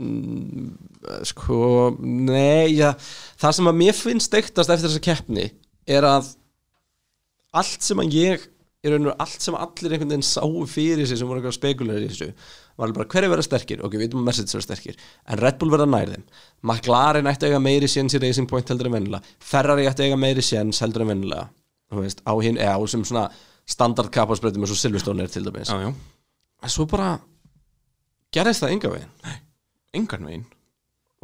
Eh, sko, nei já, það sem að mér finnst eiktast eftir þessa keppni er að allt sem að ég í raun og allt sem allir einhvern veginn sáu fyrir sig sem voru eitthvað spekulæri í þessu var bara hverju verða sterkir, ok, við veitum að Mercedes verða sterkir en Red Bull verða nær þeim. McLaren ætti að eiga meiri séns í Racing Point heldur en vennilega Ferrari ætti að eiga meiri séns heldur en vennilega þú veist, á hinn, eða á sem svona standard kapasbreytum eins og Silverstone er til dæmis. Já, já, en svo bara gerðist það enga veginn. Engan veginn.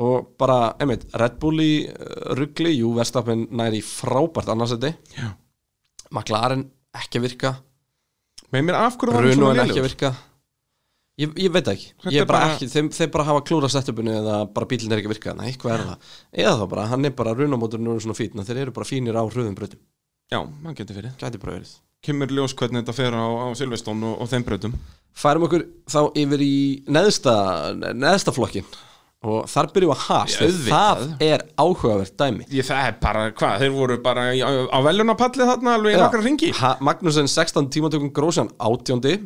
Og bara, einmitt, Red Bull í uh, ruggli, jú, Verstappen næri frábært annarsæti. Já. McLaren ekki að virka. Með mér af hverju var Runo svona virka. Ég, ég veit það ekki ég bara bara- ekki, þeim, þeir bara hafa klúra setupinu eða bara bílinn er ekki að virka. Nei, hvað er það? Eða þá bara, hann er bara Runo-móturinn er svona fín þeir eru bara fínir á hröðum brautum. Já, það getur fyrir. Gæti bara verið Kemur ljós hvernig þetta fer á, á Silveston og, og þeim brautum. Færum okkur þá yfir í neðsta, neðsta flokkin og þar byrjum við að has Já, auðvitað. það er áhugavert dæmi. Ég, það er bara, hvað, þeir voru bara á, á velunapalli þarna alveg í nokkra ringi Ha, Magnúsin 16 tímatökum Grósjan 18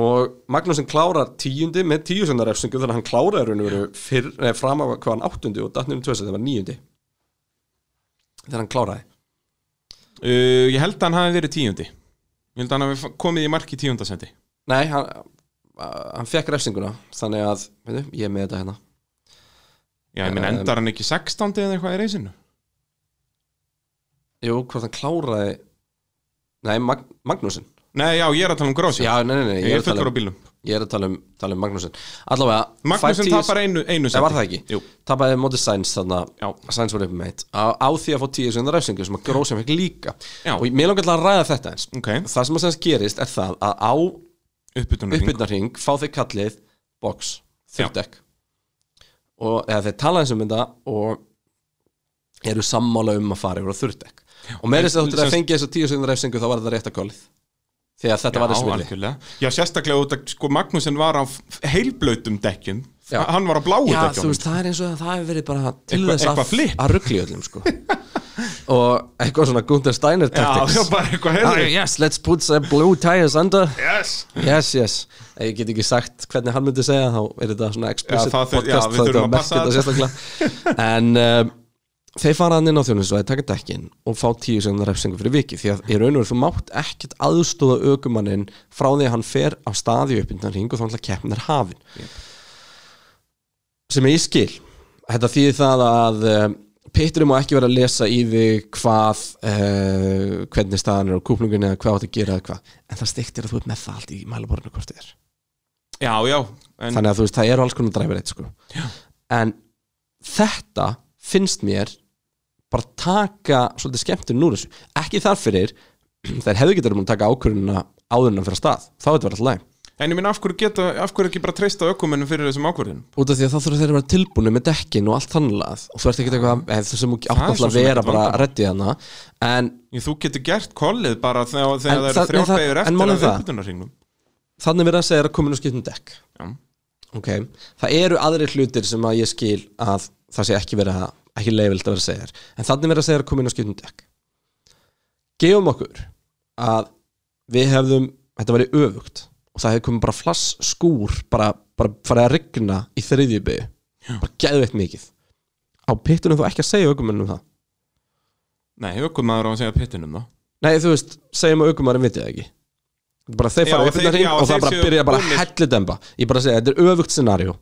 og Magnúsin klárar 10 með 10 sem það refsingu þannig að hann kláraði raun og veru fram af hvað hann 8 og datninu 2 það var 9 þegar hann kláraði. Uh, Ég held að hann hafi verið tíundi Ég held að hann hafi komið í mark í tíundasendi nei, hann, hann fekk refsinguna þannig að, veitu, ég er með þetta hérna. Já, ég minn endar hann ekki 16. eða eitthvað í reysinu jú, hvort hann kláraði nei, Mag Magnúsin Nei, já, ég er að tala um Grósja já, nei, nei, nei, Ég ég er að tala fullur á um, bílum ég er að tala um, tala um Magnúsin allavega, Magnúsin 5-10 tapar einu, einu Nei, var það ekki? Jú, tapaði mótið Sainz þannig að Sainz var upp með eitt. Á, á því að fá tíu sem það refsingu sem að Grósjan fekk líka. Já. og mér langar að ræða þetta eins ok, það sem að sem gerist er það að á uppbytunar uppbytnarhing fá þeir kallið box, Já. þurrdekk og eða þeir tala eins um þetta og eru sammála um að fara yfir á þurrdekk og með þess að þú sem- fengi þess að tíu sem refsingu þá var þetta rétt að kólið að þetta var þess vilji algjörlega. Já, sérstaklega út að sko Magnúsin var á heilblautum dekkjum. Já. Hann var á bláu Já, þú dekkjum veist, það er eins og að það hefur verið bara til Eitthvað- þess eitthvað að, að ruggli öllum sko. og eitthvað svona Gunther Steiner Já, tactics. já, bara eitthvað Ah, heyrði yes, let's put some blue tires under. Yes. Yes, yes. Ég get ekki sagt hvernig hann myndi segja þá er þetta svona explicit Já, það já, podcast við þá þurfum þetta að passa merkir þetta sérstaklega. En um, þeir fara hann inn á þjónusvæði, taka dekkin og fá tíu sekundar refsingu fyrir viki því að í raun og veru þú mátt ekkert aðstóða aukumannin frá því að hann fer af staði uppindan hring og þá ætla keppnin er hafin. Sem ég skil. Þetta þýðir það að uh, Pitturum má ekki vera að lesa í þig hvað uh, hvernig staðan er á kúplungunni eða hvað átt að gera eða hvað. En það stiktir að þú ert með það allt í mælaborinu hvort þið er. Já, já en, þannig að þú veist, það eru alls konar dræfirreitt sko. en þetta finnst mér bara taka svolítið skemmtun úr þessu. Ekki þar fyrir þeir hefðu getur að taka ákvörðuna áður en að fyrir stað. Þá er þetta verið alltaf læg en ég minn af hverju geta Af hverju ekki bara treysta ökumennum fyrir þessum ákvörðunum? Út af því að þá þurfa þeir að vera tilbúinu með dekkin og allt þannig og þú ert ekki eitthvað þú sem átt alltaf að vera bara vandamál. reddið hana. En Ég, Þú getur gert kollið bara þegar, En þegar það eru en en eftir að það- uppbytunarringnum þannig verið að segja að komin og skiptum dekk. Já, okay. það eru aðrir hlutir sem að ég skil að það sé ekki vera ekki leifild að vera að segja þér en þannig verið að segja að komin og skiptum dekk. Gefum okkur að við hefðum þetta væri öfugt og það hefði komið bara flass skúr bara, bara farið að rigna í þriðju byggu bara geðveitt mikið. Á pittunum þú ekki að segja aukumennum það? Nei, ökumæður á að segja pittinum þá. Nei, þú veist, segjum að aukumærin vitið það ekki. Bara þeir fara innan hring já, og það bara byrja bara búnir. hellidemba. Ég bara segja, þetta er öfugt scenarió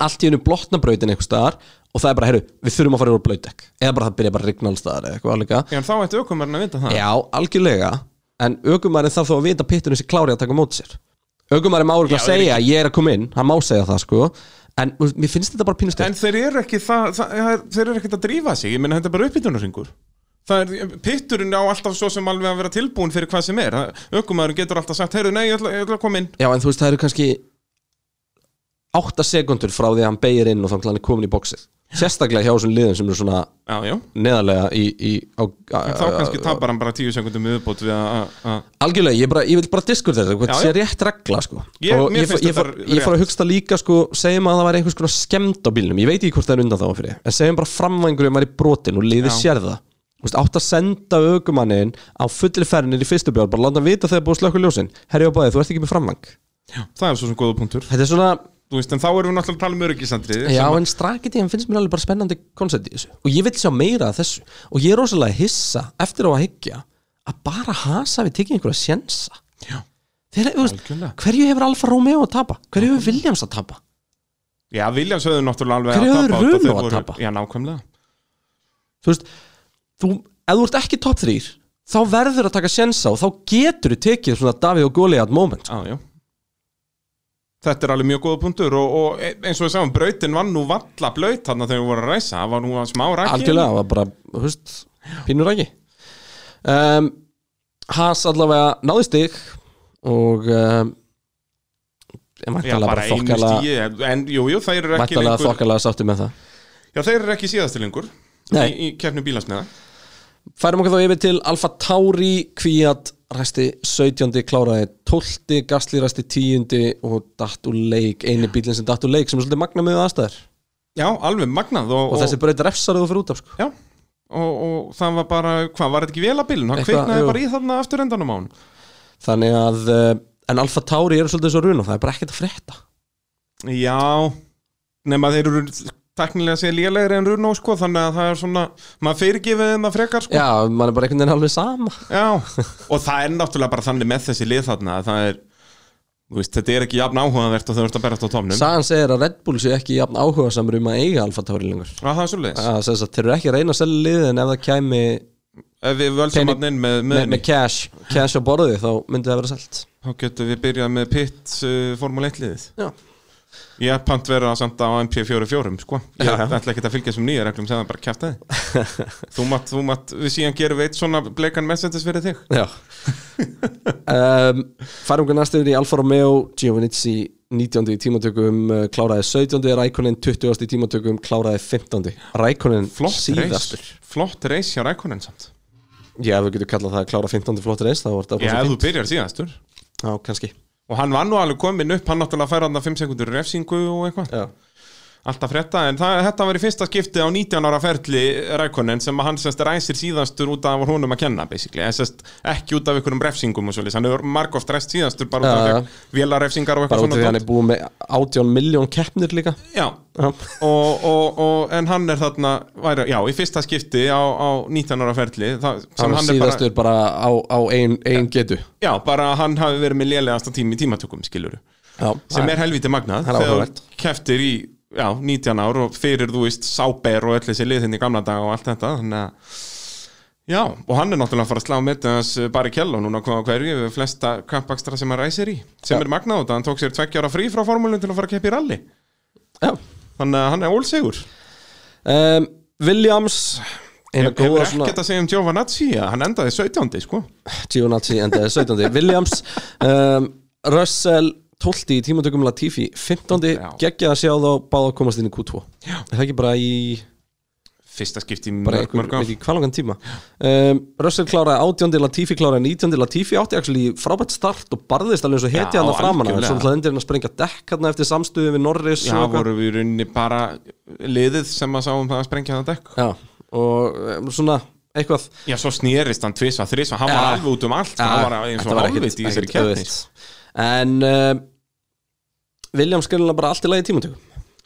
allt í hennu blotnabrautin einhver staðar og það er bara, heyrðu, við þurfum að fara yfir blöytek eða bara það byrja bara að rigna alls staðar eða eitthvað alveg Já, en þá ætti ökumærin að vita það. Já, algjörlega en aukumærin þarf þó að vita pittunum sér klári að taka á móti sér. Aukumærin má örgulega þeir segja, ég er að koma inn hann má segja það, sko en mér finnst þetta bara pínu En stert þeir eru ekki það, það, þeir eru ekkert að drífa sig, ég meina þetta er bara uppbytunarringur Það er, pitturinn á alltaf svo sem alveg að vera tilbúin fyrir hvað sem er. Ökumæðurinn getur alltaf sagt, heyrðu, nei, ég ætla, ég ætla að koma inn. Já, en þú veist, það eru kannski 8 sekundur frá því að hann beigir inn og þá hann er komin í bóksið sérstaklega hjá þessum liðum sem eru svona Já, já, neðarlega í, í á, þá kannski tapar hann bara tíu sekundum viðbót við að- algjörlega, ég, bara, ég vil bara diskur þetta Já, sé rétt regla sko. Ég- ég, ég, fór, þetta að hugsta líka sko, segjum að það væri einhvers konar skemmt á bílnum. Ég veit ekki hvort það er undan þá fyrir en segjum bara framvængurinn væri brotin og liði sér það. Átt að senda aukumannin á fullir ferðinir í fyrstu björn bara láta hann vita þegar búið slökkur ljósin. Herri á bæði, þú ert ekki með framvæng. Þetta er svona, Þú veist, en þá erum við náttúrulega að tala um öryggisandrið já en strakkiti hann finnst mér alveg bara spennandi koncept í þessu. Og ég vil sjá meira af þessu. Og ég er rosalega hissa eftir á að hyggja að bara hasa við tekið einhverja sjensa. Já, Þeir, veist, hverju hefur Alfa Romeo að tapa? Hverju hefur Williams að tapa? Já, Williams höfðu náttúrulega alveg Hverju að tapa af Renault þeir að tapa? Já, nákvæmlega. Þú veist, þú, ef þú ert ekki top 3 þá verður að taka sjensa og þá getur þú tekið svona Davíð og Goliath moment Já, já Þetta er alveg mjög góða punktur og, og eins og við sagum, brautin var nú valla blaut þarna þegar við vorum að ræsa, það var nú að smá rækki Algjörlega, það var bara, veist, pínur ekki um, Haas allavega náði stig og um, ég mæntalega bara bara þokkala En jú, jú, þeir eru ekki lengur þokkala sátti með það. Já, þeir eru ekki síðasti lengur Nei. í, í keppni bílasmiða Færum okkur þá yfir til Alfa Tauri Kvíat ræsti 17. kláraði 12. Gasly ræsti 10. og datt úr leik eini bílinn sem datt úr leik sem er svolítið magna með aðstæður Já, alveg magnað og, og, þessi braut refsar þú fyrir út af sko. Já, og, og það var bara, hvað, var þetta ekki vel að bílun? Það Eitthvað, kveiknaði jú. bara í þarna aftur endanum á hann þannig að uh, en Alfa Tauri eru svolítið svo run og það er bara ekkert að frétta Já, nema þeir eru teknilega sé lélegri en Runo sko, þannig að það er svona maður fyrirgefið þeim að frekar sko. Já, mann er bara einhvern veginn alveg sama. Já, og það er náttúrulega bara þannig með þessi lið þarna að það er, veist, þetta er ekki jafn áhugavert og þau ert að berast á tómnum Sagan segir að Red Bull sé ekki jafn áhuga samur um að eiga Alfa Tauri lengur. Já, það er svo leiðis það eru ekki að reyna að selja liðið en ef það kæmi Ef við völsum hann inn með, með, með, með cash, cash á borði þá myndi það vera selt þá getum við byrjað með pitt uh, Formule 1 liðið Já. Ég er pant vera samt á MP44 sko Ég Já, já. ætla ekki að fylgja sem nýja reglum sem það bara kjæft þú mátt, þú mátt, við síðan gerum við eitt svona bleikan messages fyrir þig Já um, Færum við næstu yfir í Alfa Romeo Giovinazzi 19. í tímatökum uh, kláraði 17. Rækonin 20. í tímatökum kláraði 15. Rækonin Flott síðastur flott reis hjá Rækonen samt Já, ef við getum kallað það að klára 15. flott þetta Já, ef þú byrjar síðastur Já, kannski Og hann var nú alveg komin upp, hann náttúrulega fær hann að 5 sekundur refsingu og eitthvað alltaf frétta en það, þetta var í fyrsta skipti á 19 ára ferli Rækonen sem að hann sérst ræsir síðastur út af húnum að kenna basically, en sérst ekki út af einhverjum refsingum og svolítið, hann hefur margóft ræst síðastur bara út af ja, vélarefsingar og bara eitthvað út af því hann er búið með 18 miljón keppnir líka. Já, og, og, og, en hann er þarna væri, já, í fyrsta skipti á, á 19 ára ferli það, hann hann er er bara, síðastur bara, á, á ein, ein getu. Já, bara hann hafi verið með lélegasta tími í tímatökum, skiluru Já, sem er helviti magnað er þegar þú keftir í já, 19 ár og fyrir, þú veist, sáber og öll þessi liðinn í gamla daga og allt þetta þannig að já, og hann er náttúrulega að fara að slá með þess bara í kjell og núna hvað á hverju við flesta kampakstra sem hann ræsir í sem Já. er magnað út, hann tók sér tveggjára frí frá formúlun til að fara að keppa í rally Já. þannig að hann er ólsegur um, Williams Hefur góða ekkert svona að segja um Giovanazzi að hann endaði 17. sko Giovinazzi endaði 17. Williams um, Russell 12. í tímatökum Latifi 15. Já. geggja að sjá þá báða að komast inn í Q2 Já. er það ekki bara í fyrsta skipti bara mörg, einhver, ekki hvað langan tíma um, Russell kláraði 18. Latifi kláraði 19. Latifi átti actually frábært start og barðist alveg eins og heti hann að framan hann algjörlega. svo hlaði endur hann að sprengja dekk hann eftir samstöðu við Norris Já, voru við í rauninni bara liðið sem að sáum það að sprengja það dekk Já, og um, svona eitthvað Já, svo snýrist hann tvisa, þrisa, hann var alveg út um allt hann var eins og hálfitt í þessari auðvelt. En uh, Williams skilur bara allt í lagi tímatökum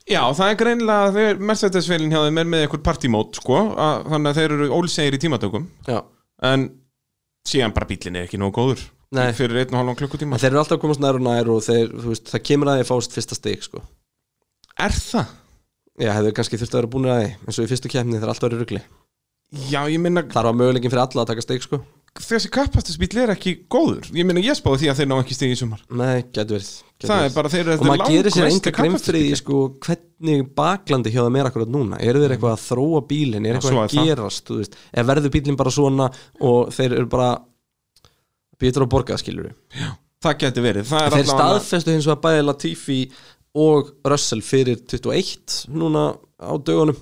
Já, það er greinilega, þeir Mercedes-félin hjá þeim er með einhver partymót, sko að, þannig að þeir eru ólsegir í tímatökum Já, en síðan bara bílinn er ekki nógu góður Nei. fyrir einn og halvan klukkutíma en þeir eru alltaf að komast nær og nær og þeir, þú veist, það kemur að þeir fást fyrsta stig sko. Er það? Já, hefur kannski þurft að vera búin að því eins og í fyrstu keppni þeir alltaf verið rugli Já, ég minna, Þar var möguleikin fyrir alla að taka stig sko. Þessi kappastusbíl er ekki góður. Ég minna, ég spáði því að þeir ná ekki stig í sumar. Nei, getur verið getur Það er bara, þeir eru Og maður gerir sér enga því kappakstursbíllinn. sko, hvernig baklandi hjá þeim er akkurat núna. Eru þeir eitthvað að þróa bílinn, er Já, eitthvað svo að er það. gerast þú veist, eða verður bílinn bara svona og þeir eru bara býtur á borgað skilur Það geti verið, það er þeir allavega- staðfestu hins vegar bæði Latifi og Russell fyrir 21 núna á dögunum.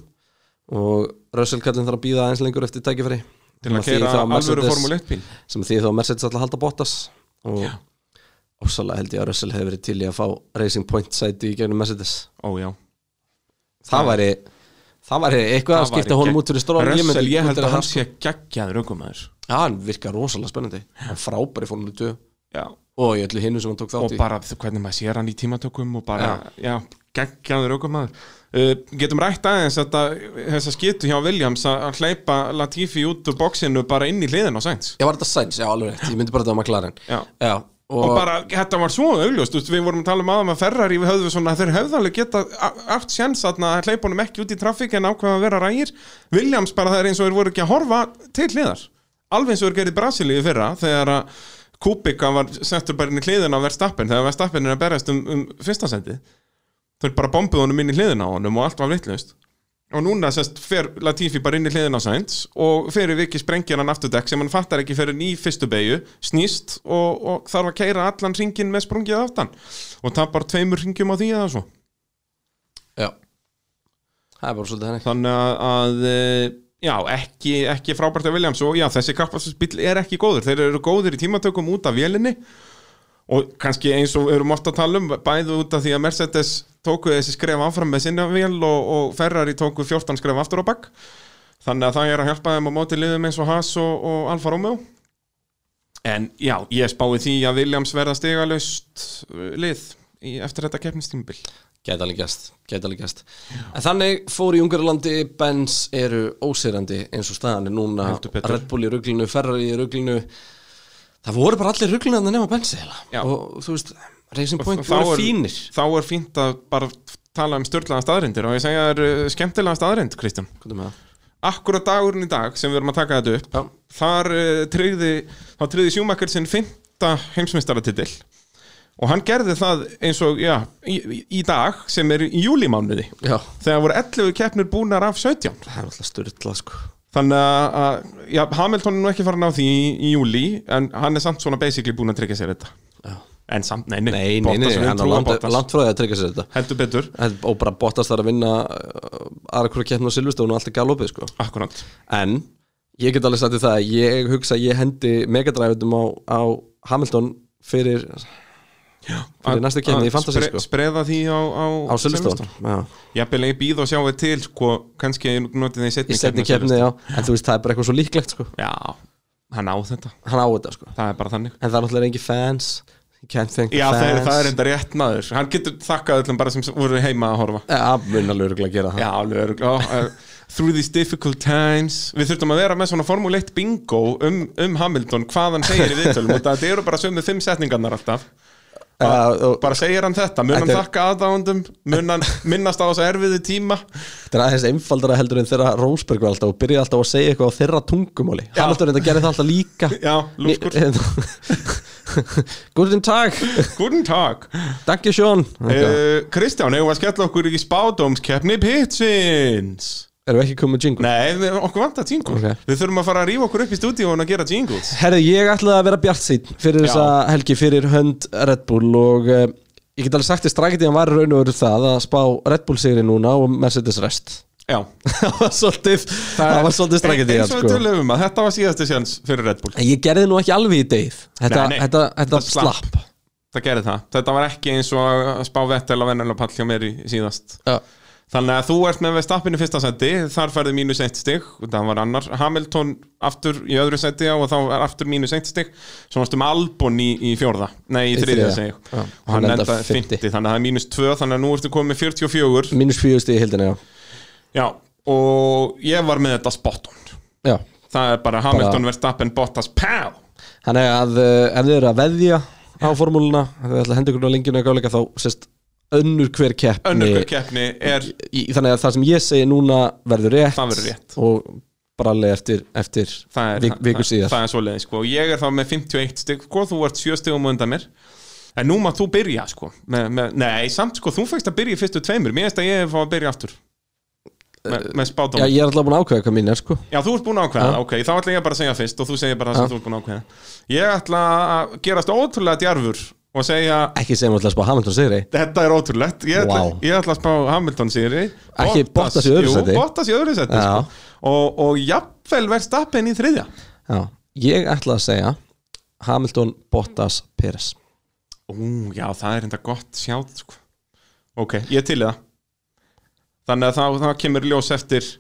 Og Russell kallin þarf að býða eins lengur eftir tækifæri til að keira það alvöru Formule 1 bíl. sem því þá Mercedes alltaf halda Bottas. Og ósalega held ég að Russell hefur verið til í að fá Racing Point sæti í gegnum Mercedes. Ó já. Það væri það væri eitthvað að Það skipta honum út fyrir stóran Russell, ég held að hann sko. sé geggjaður aukumæður já, hann virkar rosalega spennandi. Hann frábæri fórnum 2 Já. Og í öllu hinnu sem hann tók og þátt í. bara þ- hvernig maður sér hann í tímatökum og bara, já, geggjaður aukumæður uh, getum rætt aðeins þetta, þessa skitu hjá Williams að að hleypa Latifi út úr bóksinu bara inn í hliðin á Sainz? Ég var þetta Sainz, já alveg rétt, ég myndi bara þetta á McLaren. Já. já, og, bara, þetta var svo augljóst við vorum að tala um aðeins að Ferrari við höfðum svona, þeir höfðu alveg geta a- haft sjans þarna að hleypa honum ekki út í trafík en ákveða að vera rægir. Williams bara það er eins og þeir voru ekki að horfa til hliðar. Alveg eins og þeir gerði í Brasilíu í fyrra þegar að Kubica var settur bara inn í hliðina á Verstappen þegar Verstappen er að berast um, um fyrsta þeir bara bombuð honum inn í hliðina á honum og allt var vitlaust. Og núna sest, fer Latifi bara inn í hliðina á Sainz og fyrir viki sprengir hann afturdekk sem hann fattar ekki fyrir ný fyrstu beigju snýst og, og þarf að keira allan ringin með sprungið aftan og tapar tveimur ringjum á því eða svo. Já. Það er bara svolítið henni þannig að, að eh, já, ekki, ekki frábært af Williams og já, þessi kappastarsbíl er ekki góður. Þeir eru góðir í tímatökum út af vélinni og kannski eins og við erum ofta að tala um bæði út af því að Mercedes tóku þessi skref áfram með sinna vél og, og Ferrari tóku 14 skref aftur á bakk þannig að það er að hjálpa þeim á móti liðum eins og Haas og, og Alfa Romeo. En já, ég spái því að Williams verða stigalust lið í, eftir þetta keppnistímabil. Gæti alveg gæst, gæti alveg gæst En þannig fór í Ungarlandi Benz eru ósýrandi eins og staðan er núna. Red Bull í ruglinu, Ferrari í ruglinu Það voru bara allir ruglinu að nema eða og þú veist, Racing Point voru er- fínir. þá er fínt að bara tala um störlaðan staðrindir og ég segja það er skemmtilega staðrind, Kristján? Akkurat dagurinn í dag sem við erum að taka þetta upp Já, þar uh, tryggði þá tryggði Sjúmakar sinn fymta heimsmeistaratitil og hann gerði það eins og, já, í, í- dag sem er í júlimánuði þegar voru 11 keppnir búnar af 17 það er alltaf styrla sko þannig að, já, Hamilton er nú ekki farin á því í, í júli en hann er samt svona basically búin að tryggja sér þetta. Já. en samt, nei, nei, Nei, nei, hann er frá því að tryggja sér þetta. Heldur betur, Og bara Bottas þarf að vinna uh, aðra hverju keppn á Silvestónu og allt er galopið sko. Akkurat En ég get alveg sagt þér það að Ég hugsa að ég hendi megadræfitum á, á Hamilton fyrir fyrir næstu kemni í Fantasí spre, sko. Spreða því á Á, á Sölustofan já. Jafnvel ég býð og sjáu til sko, kannski notið það í í setni setni kemni, já. En þú veist, það er bara eitthvað svo líklegt sko. Já, hann á þetta. Hann á þetta sko. Það er bara þannig. En það er náttúrulega engi fans. Já, það er, það er enda rétt maður. Hann getur þakkað öllum bara sem voru heima að horfa. Já, mun alveg örgulega að gera það. Já, alveg örugglega. Já, uh, Through these difficult times. Við þurftum að vera með svona Formule 1 bingo um, um Hamilton, hvað hann segir í viðtölum. Og það eru bara sömu fimm setningarnar alltaf Og- Bara segir hann þetta, mun hann Þetta þakka aðdáðundum mun hann minnast á þessu erfiði tíma. Þetta er aðeins einfaldara heldur en þeirra Rósberg var alltaf og byrjaði alltaf að segja eitthvað á þeirra tungumáli. Já. Hamilton þetta gerði það alltaf líka. Já, lúskur, Guten Tag, guten tag. Danke sjón uh, Kristján, hefur að skella okkur í spádómskeppni Pitsins Erum við ekki komið með jingle? Nei, okkur vantar jingle. Ok. Við þurfum að fara að rífa okkur upp í stúdíu og gera jingles. Herði, ég ætlaði að vera bjart sín fyrir þessa helgi fyrir hönd Red Bull og uh, ég get alveg sagt þér strækit í hann var raun og veru það að spá Red Bull sigri núna og Mercedes rest. Já, það var svolítið það var svolítið strækit í hann eins og sko. við tölum um að þetta var síðasti sjans fyrir Red Bull. En ég gerði nú ekki alveg í degið Þetta, Nei, nei. þetta, þetta Það slapp. Það gerði það, þetta var ekki eins og að spá vettel á vennilega pall hjá mér í síðast. Já. Þannig að þú ert með Vestappin í fyrsta seti Þar færði mínus eitt stig Það var annar Hamilton aftur í öðru seti Og þá er aftur mínus eitt stig. Svo varstu með Albon í, í fjórða Nei, í þriðja segi. Og hann Hann endar endaði 50 fimmti. Þannig að það er mínus 2 Þannig að nú ertu komið með 44 Mínus fjögusti í hildina, já. Já, og ég var með þetta spot on. Já, Það er bara Hamilton, Verstappen, Bottas, Pau þannig að uh, ef þið eru að veðja á formúluna ef þið ætla að henda ykkur á lengjuna í gáleika þá sérst önnur hver keppni Önnur hver keppni er í, þannig að það sem ég segi núna verður rétt, verður rétt. og alveg eftir, eftir er, vik, viku það, síðar það er svoleiðis sko. og ég er þá með 51 stygg sko, þú ert 7 styggum undan mér en nú maður þú byrja sko. með, með, nei, samt sko, þú fækst að byrja í fyrstu tveimur mér finnst að ég hef að byrja aftur með, með spátum Já, já, ég er alltaf búin að ákveða hvað mín er sko þú ert búin að ákveða, Já. ok, þá ætla ég bara að segja fyrst og þú segir bara það Já. sem þú ert búin að ákveða ég ætla að gerast ótrúlega djarfur og segja, Ekki segjum alltaf að spá Hamilton sigri þetta er ótrúlegt ég ætla, Vá. ég ætla að spá Hamilton sigri Ekki Bottas í öðru jú, sæti? Bottas í öðru seti Já. sko. og, og jafnvel verð stappin í þriðja Já, ég ætla að segja Hamilton, Bottas, Peres Ú, já, það er enda gott sjátt sko. Ok, ég er til það Þannig að það, kemur ljós eftir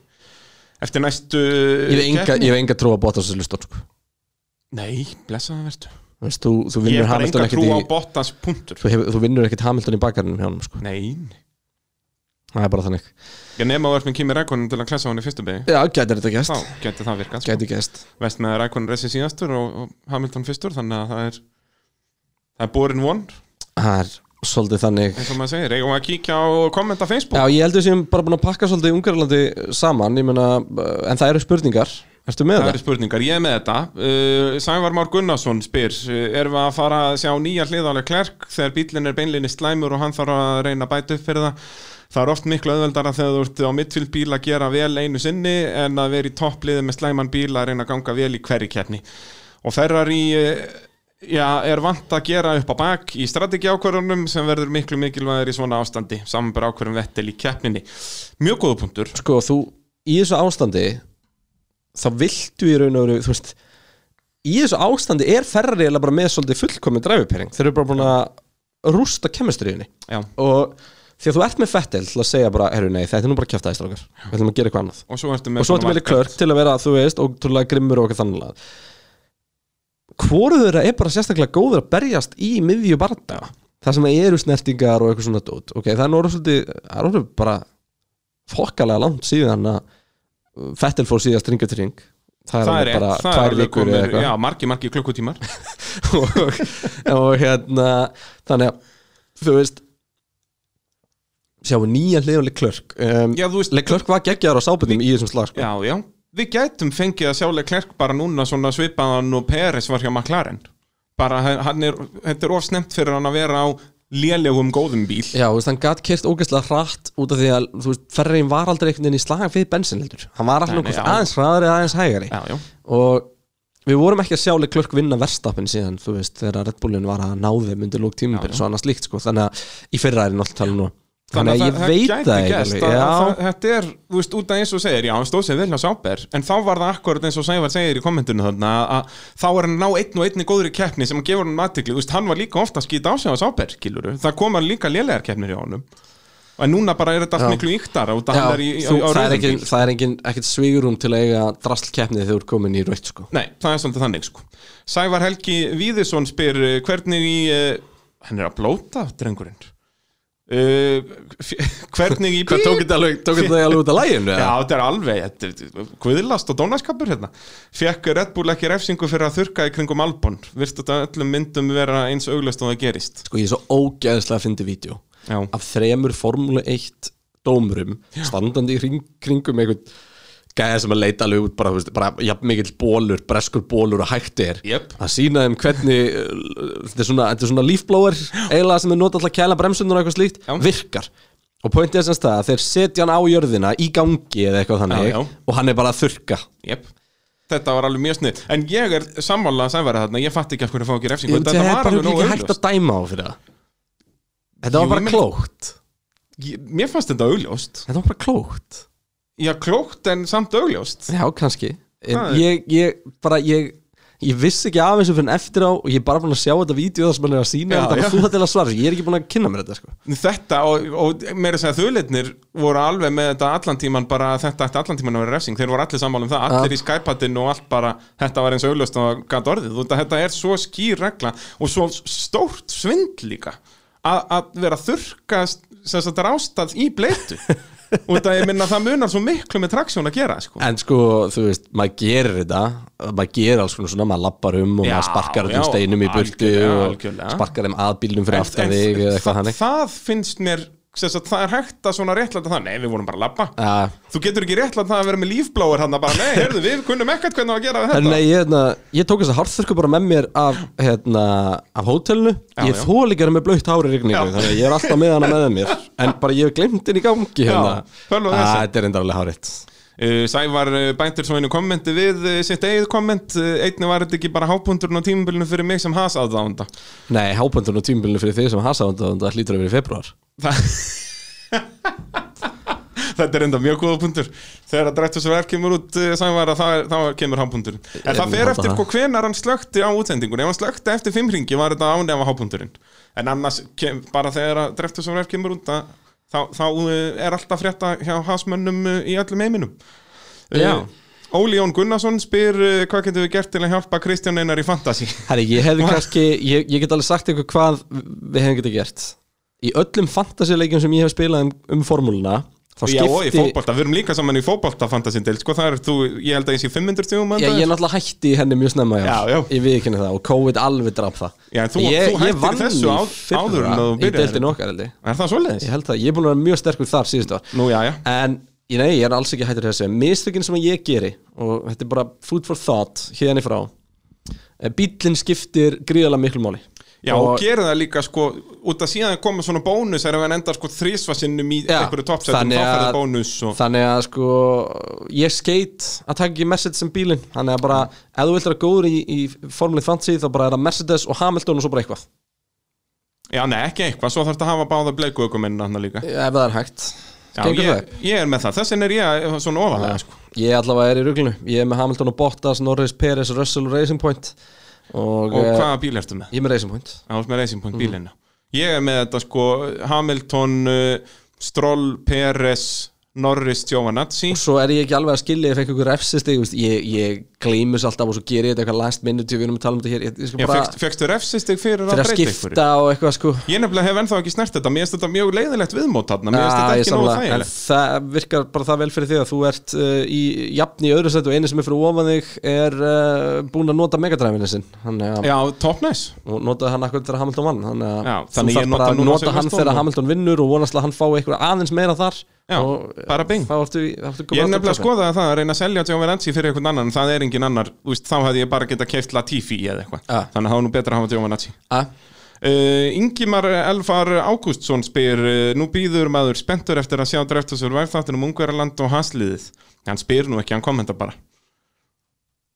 eftir næstu Ég hef enga, trú á Bottas þessu lustur sko Nei, blessa það verður veist, Þú, þú Ég hef bara enga trú á í Bottas punktur. Þú, þú vinnur ekkert Hamilton í bakarinn hjá hann sko. Nei, Það er bara þannig. Ég nema að verð með Kimi Rækonin til að klessa hann í fyrstu begi Já, gæti þetta Þá gæst geti það virkað sko. Vest með Rækonin resi síðastur og, og Hamilton fyrstur Þannig að það er það er borin von, Það er svolítið þannig. Eins og maður segir Eigum við að kíkja á kommenta á Facebook? Já, ég heldur sem bara búin að pakka svolítið í Ungarlandi saman, meina, en það eru spurningar Ertu með Það eru þetta? spurningar, ég er með þetta. Uh, Sævar Már Gunnarsson spyr uh, Erum við að fara að sjá nýja hliðálega klerk þegar bílinn er beinlinni slæmur og hann þarf að reyna að bæta upp fyrir það? Það er oft miklu auðveldara þegar þú ert á mittfylg bíl að gera vel einu sinni en að vera í toppliði með slæman bíl að reyna að ganga vel í hverri keppni. Og Ferrari uh, já, er vant að gera upp á bak í strategiákvörðunum sem verður miklu mikilvægir í svona ástandi. Samanbara ákvörðum vettel í keppninni. Mjög góða punktur. Sko, þú, í þessu ástandi þá viltu í raun og veru, þú veist í þessu ástandi er Ferrari eiginlega bara með svolítið fullkomin dræfupering þeir eru bara búin að rústa kemistriðinni og því að þú ert með Fettel til að segja bara, herru nei, þetta er nú bara kjæftæðist okkar við ætlum að gera eitthvað annað. Og svo ertu með og með klörk til að vera, þú veist, ótrúlega grimmur og okkar þannig hvoru þeirra er bara sérstaklega góður að berjast í miðju barndaga það sem eru snertingar og eitthvað svona dót. Ok, það er nú orðið bara fokkalega langt síðan að Fettel fór síðast ringa til ring það er bara tvær vikur já, margi, margi klukkutímar. Og, og hérna þannig að þú veist sjáum nýja hliðanlega klörk um, Leclerc var geggjaður á sábundum í þessum slag sko. já, já. Við gætum fengið að sjálega klerk bara núna svona svipaðan og Peres var hjá McLaren. Bara hann er, þetta er of snemt fyrir hann að vera á lélegum góðum bíl. Já, þú veist, hann gat kert ógeðslega hratt út af því að, þú veist, Ferrein var aldrei einhvern veginn í slag við bensin heldur. Hann var alltaf Nei, nei, nokkuð já. aðeins aðeins hægari. Já, já, Og við vorum ekki að sjá Leclerc vinna verstappin síðan, þú veist, þegar Red Bullin var að ná þeim undir lók já. svo annað slíkt, sko. Þannig að í fyrra er náttúrulega tala nú Þannig að ég veit gæti það að það- Þetta er, þú veist, út af eins og segir Já, hann stóð sér vel hjá Sáber En þá var það akkurat eins og Sævar segir í kommentunum þarna að þá er hann ná einn og einni góðri keppni sem gefa hann aðtikli, þú veist, hann var líka ofta að skýta á sig á Sáber, skiluru, það koma líka lélegar keppnir hjá honum. En núna bara er þetta allt miklu yktar er í, í, á það er rauðum það er engin ekkert svigurum til að eiga drastlkeppni þegar þú ert komin í rautt sko. Nei, það er svolítið þannig sko. Sævar Helgi Víðisson spyr uh, hvernig í hann að blóta, drengurinn f- hvernig í Hvað tók þetta alveg, út af læginu? Já, þetta er alveg Guðlast og dónaskapur hérna. Fekk Red Bull ekki refsingu fyrir að þurka í kringum Albon? Virst þetta öllum myndum vera eins auglast og það gerist? Sko ég er svo ógeðslega að fyndi vídeo Já, af þremur Formule 1 dómurum standandi í kring, kringum einhvern gæða sem að leita alveg út bara, veist, bara jafn mikill bólur, breskur bólur og hægt er. Jep. að sína þeim hvernig uh, þetta er svona, svona lífblóer eiginlega sem er nota alltaf að kæla bremsunar og eitthvað slíkt Já. virkar. Og pointið er semst það að þeir setja hann á jörðina í gangi eða eitthvað þannig Já, já. og hann er bara að þurka jep. Þetta var alveg mjög snið En ég er sammála að sævara þarna Ég fatt ekki af hverju fá ekki refsingu. Þetta þetta var alveg nógu það. Þetta var bara klókt. Mér fannst þetta augljóst. Þetta var bara klókt Já, klókt en samt augljóst. Já, kannski. Það er- ég, ég, bara, ég, ég vissi ekki af þessu fyrir en eftir á og ég er bara búin að sjá þetta vídeo það sem hann er að sína Já, þetta og þú þetta til að svara ég er ekki búin að kynna mér þetta sko. Þetta og, og meira að segja þauðleitnir voru alveg með þetta allan tíman bara þetta ætti allan tíman að vera refsing. Þeir voru allir sammála um það, allir í Skype-hattinn og allt bara þetta var eins auðlust og gæt orðið. Og þetta er svo skýr regla og svo stórt svindl líka að, vera þurrka sem sagt rástað í bleitu og ég minna það munar svo miklu með traksjón að gera sko. en sko, þú veist, maður gerir þetta maður gerir alls konar svona, maður lappar um og Já, maður sparkar já, öllum steinum í burtu og sparkar þeim að bílnum fyrir aftan þig það, það finnst mér sagt, það er hægt að svona réttlæta það. Nei, við vorum bara að labba. Uh, Þú getur ekki réttlætt það að vera með lífblóður hann bara, nei, heyrðu, við kunnum ekkert hvernig að gera við þetta. Nei, ég, hérna, ég tók þess að hárþurku bara með mér af, hérna, af hótelinu. Já, Ég já. þó líka með blöytt hári rigningu. Þannig að ég er alltaf með hana með mér. En bara ég hef glemt henni í gangi hérna. þessu. Þetta er háritt uh, Sævar uh, bæntir svo einu kommenti við uh, sitt eigið komment. Einnig var þetta ekki bara hápunturinn á tímabilinu fyrir mig sem has aðdánda Nei, hápöndun og tímbilinu fyrir því sem hasaðan Það hlýtur að vera í februar Þetta er enda mjög góða punktur. Þegar að drættu svo verð kemur út Sævar að það, þá kemur hápunturinn En Ég það fer eftir að- sko hvenar hann slökti á útsendingun Ef hann slökti eftir fimm ringi var þetta ánefa hápunturinn En annars kem, bara þegar að drættu svo verð kemur út að, þá, þá uh, er alltaf frétta hjá hasmönnum uh, í öllum heiminum. Já. Uh, Óli Jón Gunnarsson spyr uh, hvað getum við gert til að hjálpa Kristján Einar í Fantasí Herri, ég hefði kannski ég, ég get alveg sagt ykkur hvað við hefum getið gert. Í öllum fantasy-leikjum sem ég hef spilað um, um formúluna Þá Já, og í skipti fótbolta, við erum líka saman í del, sko, það er þú, ég held að ég sé 500 stjúum Já, ég er náttúrulega hætti henni mjög snemma já, Já, já. Ég viðkynni það og COVID alveg draf það. Já, en þú- ég, þú hættir þessu á- áður en þú deildin okkar Er það svoleiðis? Ég held það, ég er búin að vera mjög sterkur þar síðust ár. Nú, já, já. En nei, ég er alls ekki hættur þessu. Mistökin sem ég geri Og þetta er bara food for thought Hérna Já, og, gerir það líka, sko, út að síðan koma svona bónus er ef hann endar, sko, þrísvarsinnum í Já, einhverju toppsettum, þá færði að- bónus og... Þannig að sko Ég skeit að taka ekki Mercedes sem bílinn. Þannig að bara, ef þú vilt vera góður í, í Formule Fantasy þá bara er það Mercedes og Hamilton og svo bara eitthvað. Já, nei, ekki eitthvað, svo þarf þetta að hafa báða bleiku ökuminn hann líka. Ef það er hægt. Já, ég, ég er með það, þess vegna er ég svona ofalega, sko. Ég allavega er í ruglunu Ég er með Hamilton og Bottas, Norris, Perez, Russell og Racing Point Og, Og eh, hvaða bíl ertu með? Ég er með Racing Point var með Racing Mhm. Point bílina Ég er með þetta sko Hamilton, uh, Stroll, Perez Norris, Giovanazzi Og svo er ég ekki alveg að skilja Ég fekk ykkur refsistig veist, Ég, ég gleymis alltaf og svo ger ég þetta eitthvað last minute Við erum að tala um þetta hér. Ég, ég Já, bara fegst, fegstu refsistig fyrir, fyrir að breyta einhverju? skipta og eitthvað sko. Ég nefnilega hef ennþá ekki snert þetta. Mér finnst þetta mjög leiðilegt viðmót þarna. Mér finnst Já, þetta ég ekki nógu sammála. En þægilegt það virkar bara það vel fyrir því að þú ert uh, í jafn í öðru sætt og eini sem er fyrir ofan þig er uh, búin að nota megadræfinu sinn. Þannig að Já, top nice og notaði hann akkur þegar Hamilton vann. Þannig að Já, þú þannig ég þarf nota bara að núna nota hann Silverstone þegar og- Hamilton vinnur og vonast að hann fái eitthvað aðeins meira þar. Já, og bara bing. þá ertu, þá ertu Ég er nefnilega að skoða það. að reyna að selja Giovanazzi fyrir einhvern annan. Það er engin annar, þú veist, þá hefði ég bara getað keift Latifi eða eitthvað. Ja. Þannig að það var nú betra að hafa Giovanazzi að Uh, Ingimar Elfar Ágústsson spyr uh, Nú býður maður spenntur eftir að sjá Dreft og Survive þáttunum Ungverjaland og hasliðið Hann spyr nú ekki, hann kommenta bara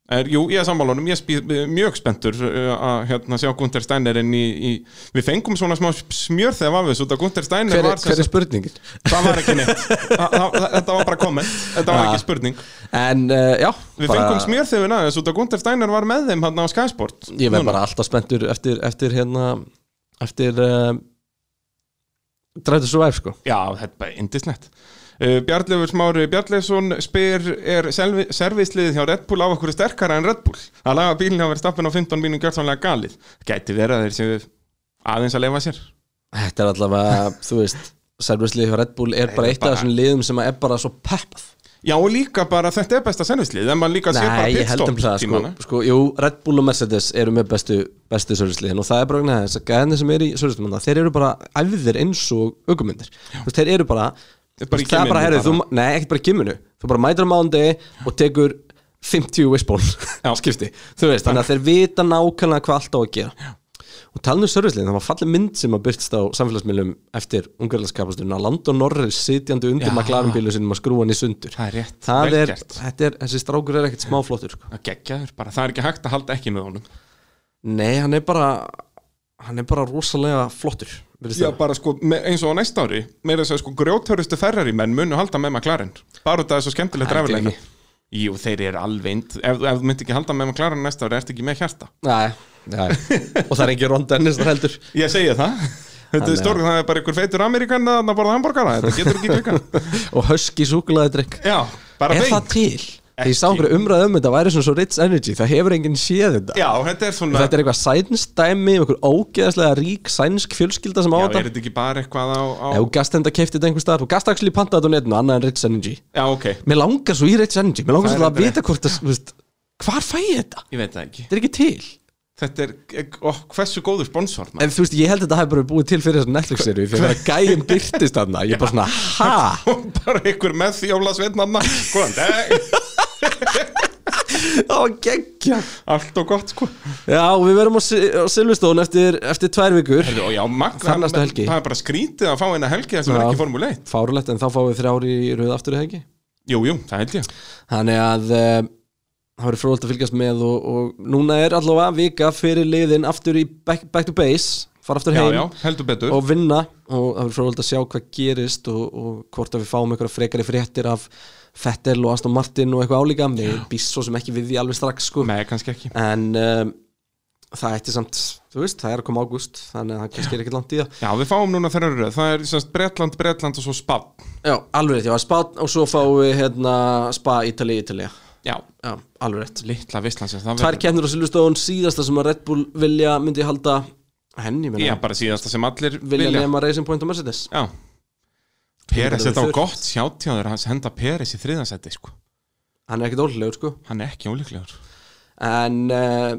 Er, jú, ég er sammálunum, ég er mjög spenntur uh, að hérna, sjá Gunther Steinerinn í, í, við fengum svona smá smjör þegar var við, að Gunther Steiner Hver, var er- hver er spurningin? það var ekki neitt. Þetta var bara komment, þetta var Ja. ekki spurning. En uh, já við fengum smjör þegar við að Gunther Steiner var með þeim hann á Skysport Ég verð bara alltaf spenntur eftir, eftir hérna Eftir uh, Drætu svo væf sko. Já, þetta er bara indislegt Bjarlefur Smári Bjarlefsson spyr er servisliðið hjá Red Bull á okkur sterkara en Red Bull? Að laga bílinn á verið stappin á 15 mínum gjörðsvanlega galið. Gæti verið að þeir séu aðeins að lefa sér. Þetta er allavega, þú veist Servisliði hjá Red Bull er bara er eitt af bara- þessum liðum sem er bara svo peppað. Já og líka bara þetta er besta servislið en maður líka sé bara um pitstop sko, sko, Jú, Red Bull og Mercedes eru með bestu, bestu servisliðin og það er bara vegna þess að gæðinni sem eru í servisliðin þeir eru bara æfðir eins og aukumundir Þeir eru bara, bara það er bara, bara. þú, nei, ekkert bara gimminu þú bara mætir á mándi og tekur 50 wishbone skipti. Þú veist, þannig að þeir vita nákvæmlega hvað allt á að gera. Já. og talinu servisliðin, það var fallið mynd sem að byrst á samfélagsmiðlum eftir ungarlandskapasturinn að Landon Norris sitjandi undir bílu sinum að skrúa hann í sundur. Það er rétt, það er, er, þessi strákur er ekkert smáflottur sko. Það er ekki hægt að halda ekki með honum. Nei, hann er bara hann er bara rosalega flottur Já bara sko, me- eins og á næsta ári meira þess að sko grjóthörustu ferrari menn munu halda með McLaren. Bara út af þessu skemmtilegt ekki. Jú, þeir eru alveg ef, ef þú myndi ekki halda með McLaren næsta ári ertu ekki með hjarta? Nei, nei. og það er ekki Ron Dennis þar heldur. Ég segi það. Þetta er að- stór, það er bara einhver feitur Amerikan að borða hambúrgara, þetta getur ekki klika og Husky súkulaði drikk Já, bara Er beint. það til? Þegar ég sá einhverju umræð um þetta væri svona svo Rich Energy það hefur enginn séð þetta. Já, þetta er svona Þetta er eitthvað sænsdæmi einhver ógeðslega rík sænsk fjölskylda sem á Já, er þetta þetta ekki bara eitthvað á, á... Ef þú gast enda keiftið þetta einhver staðar þú gast actually pantað þetta á netinu annað en Rich Energy. Já, ok, Mér langar svo í Rich Energy Mér langar Það svo að vita hvort það Hvar fæ ég þetta? ég veit það ekki. Þetta er ekki til. Þetta er, ó, hversu góður sponsor maður. En þú veist, ég held að þetta hefði bara búið til fyrir þessar Netflix-seríu fyrir að gæjum byrtist þarna Ég er bara svona, ha? Bara einhver með því ála sveitnanna Góðan dag Það var geggja Allt og gott, sko. Já, við verum á, Si- á Silveston eftir, eftir tvær vikur. Heyrðu, Og já, Magna, Það er næstu helgi. Það er bara skrítið að fá eina helgi sem er Já. ekki Formule 1 Fárulegt, en þá fáum við þrjári í rauð aftur eða ekki? Jú, jú, það held ég. Þannig að uh, það verður fróðult að fylgjast með og, og núna er allavega vika fyrir liðin aftur í back, back to base fara aftur Já, heim já, betur. og vinna. Og það verður fróðult að sjá hvað gerist og, og hvort að við fáum eitthvað frekari fréttir af Fettel og Aston Martin og eitthvað álíka. Býst svo sem ekki við því alveg strax sko. Nei, kannski ekki. En um, það ætti samt, þú veist, það er að koma ágúst þannig að það kannski er ekkert langt í það. Já, við fáum núna þeirra röð. Það er semst Bretland, Bretland og svo Spán Já, alveg rétt, já, Spa og svo fáum við hérna, Spa, Ítali, Ítali. Já, Já, alveg rétt. Litla visslandsins Það Tvær kemnir á Silveston, síðasta sem að Red Bull vilja, myndi halda. Henni, Já, bara síðasta sem allir vilja, vilja. nema Racing Point og Mercedes. Já Peres, Þetta var gott sjátjáður að henda Peres í þriðansætti sko. Hann er ekkert ólegur, sko. Hann er ekki ólíklegur. En uh,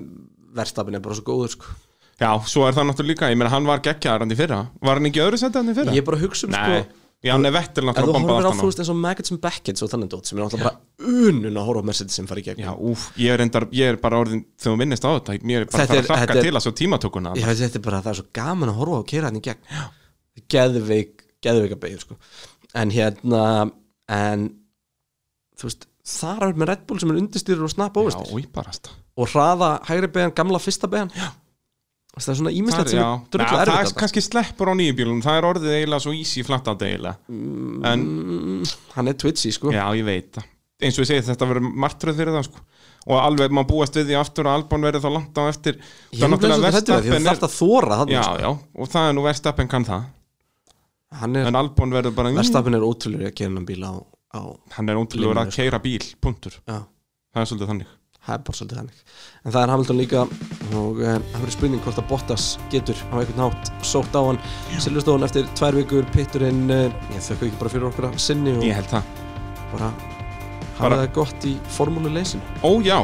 verstafin er bara svo góður, sko. Já, svo er það náttúrulega líka, ég meina hann var í fyrra. Var hann ekki öðru í fyrra? Ég er bara að hugsa um, Nei, sko já, hann er vettil náttúrulega þú bombað horfir á, þú veist, eins og Maggots and Beckett og þannig dót sem er náttúrulega bara unun að horfa á Mercedes sem fari í gegn Já, úf, ég er, endar, ég er bara orðin þegar þú minnist á þetta, ég er bara að fara að hlakka til að svo tímatökuna veit, þetta er bara, það er svo gaman að horfa á hann í gegn. Geðveik, geðveika beigð, sko. En hérna, en þú veist, þar er með Red Bull sem er undirstýrur og snapp óvistir og hraða hægri beigjan, gamla fyrsta beigjan Það er svona ímislegt sem er Já, drullu það er erfitt kannski sleppur á nýju bílum Það er orðið eiginlega svo easy flatt eiginlega. En, Mm, Hann er twitchy, sko. Já, ég veit það. Eins og ég segi, þetta verður martröð fyrir það sko. Og alveg, maður búast við því aftur að Albon verður þá langt á eftir. Ég er náttúrulega því þú þarft að þóra Já, sko. já, og það er nú Verstappen kann það er, En Albon verður bara verstafin er ótrúlega að gera hann bíl á, á Hann er ótrúlega að keira bíl, punktur. Já, Það er svolítið þannig. Það er bara svolítið þannig. En það er Hamilton líka og eh, það verður spurning hvort að Bottas getur á einhvern nátt sótt á hann. Silveston eftir tvær vikur, pitturinn eh, ég þökku ekki bara fyrir okkur að sinni Ég held það. bara hafa það gott í formúluleysin Ó já,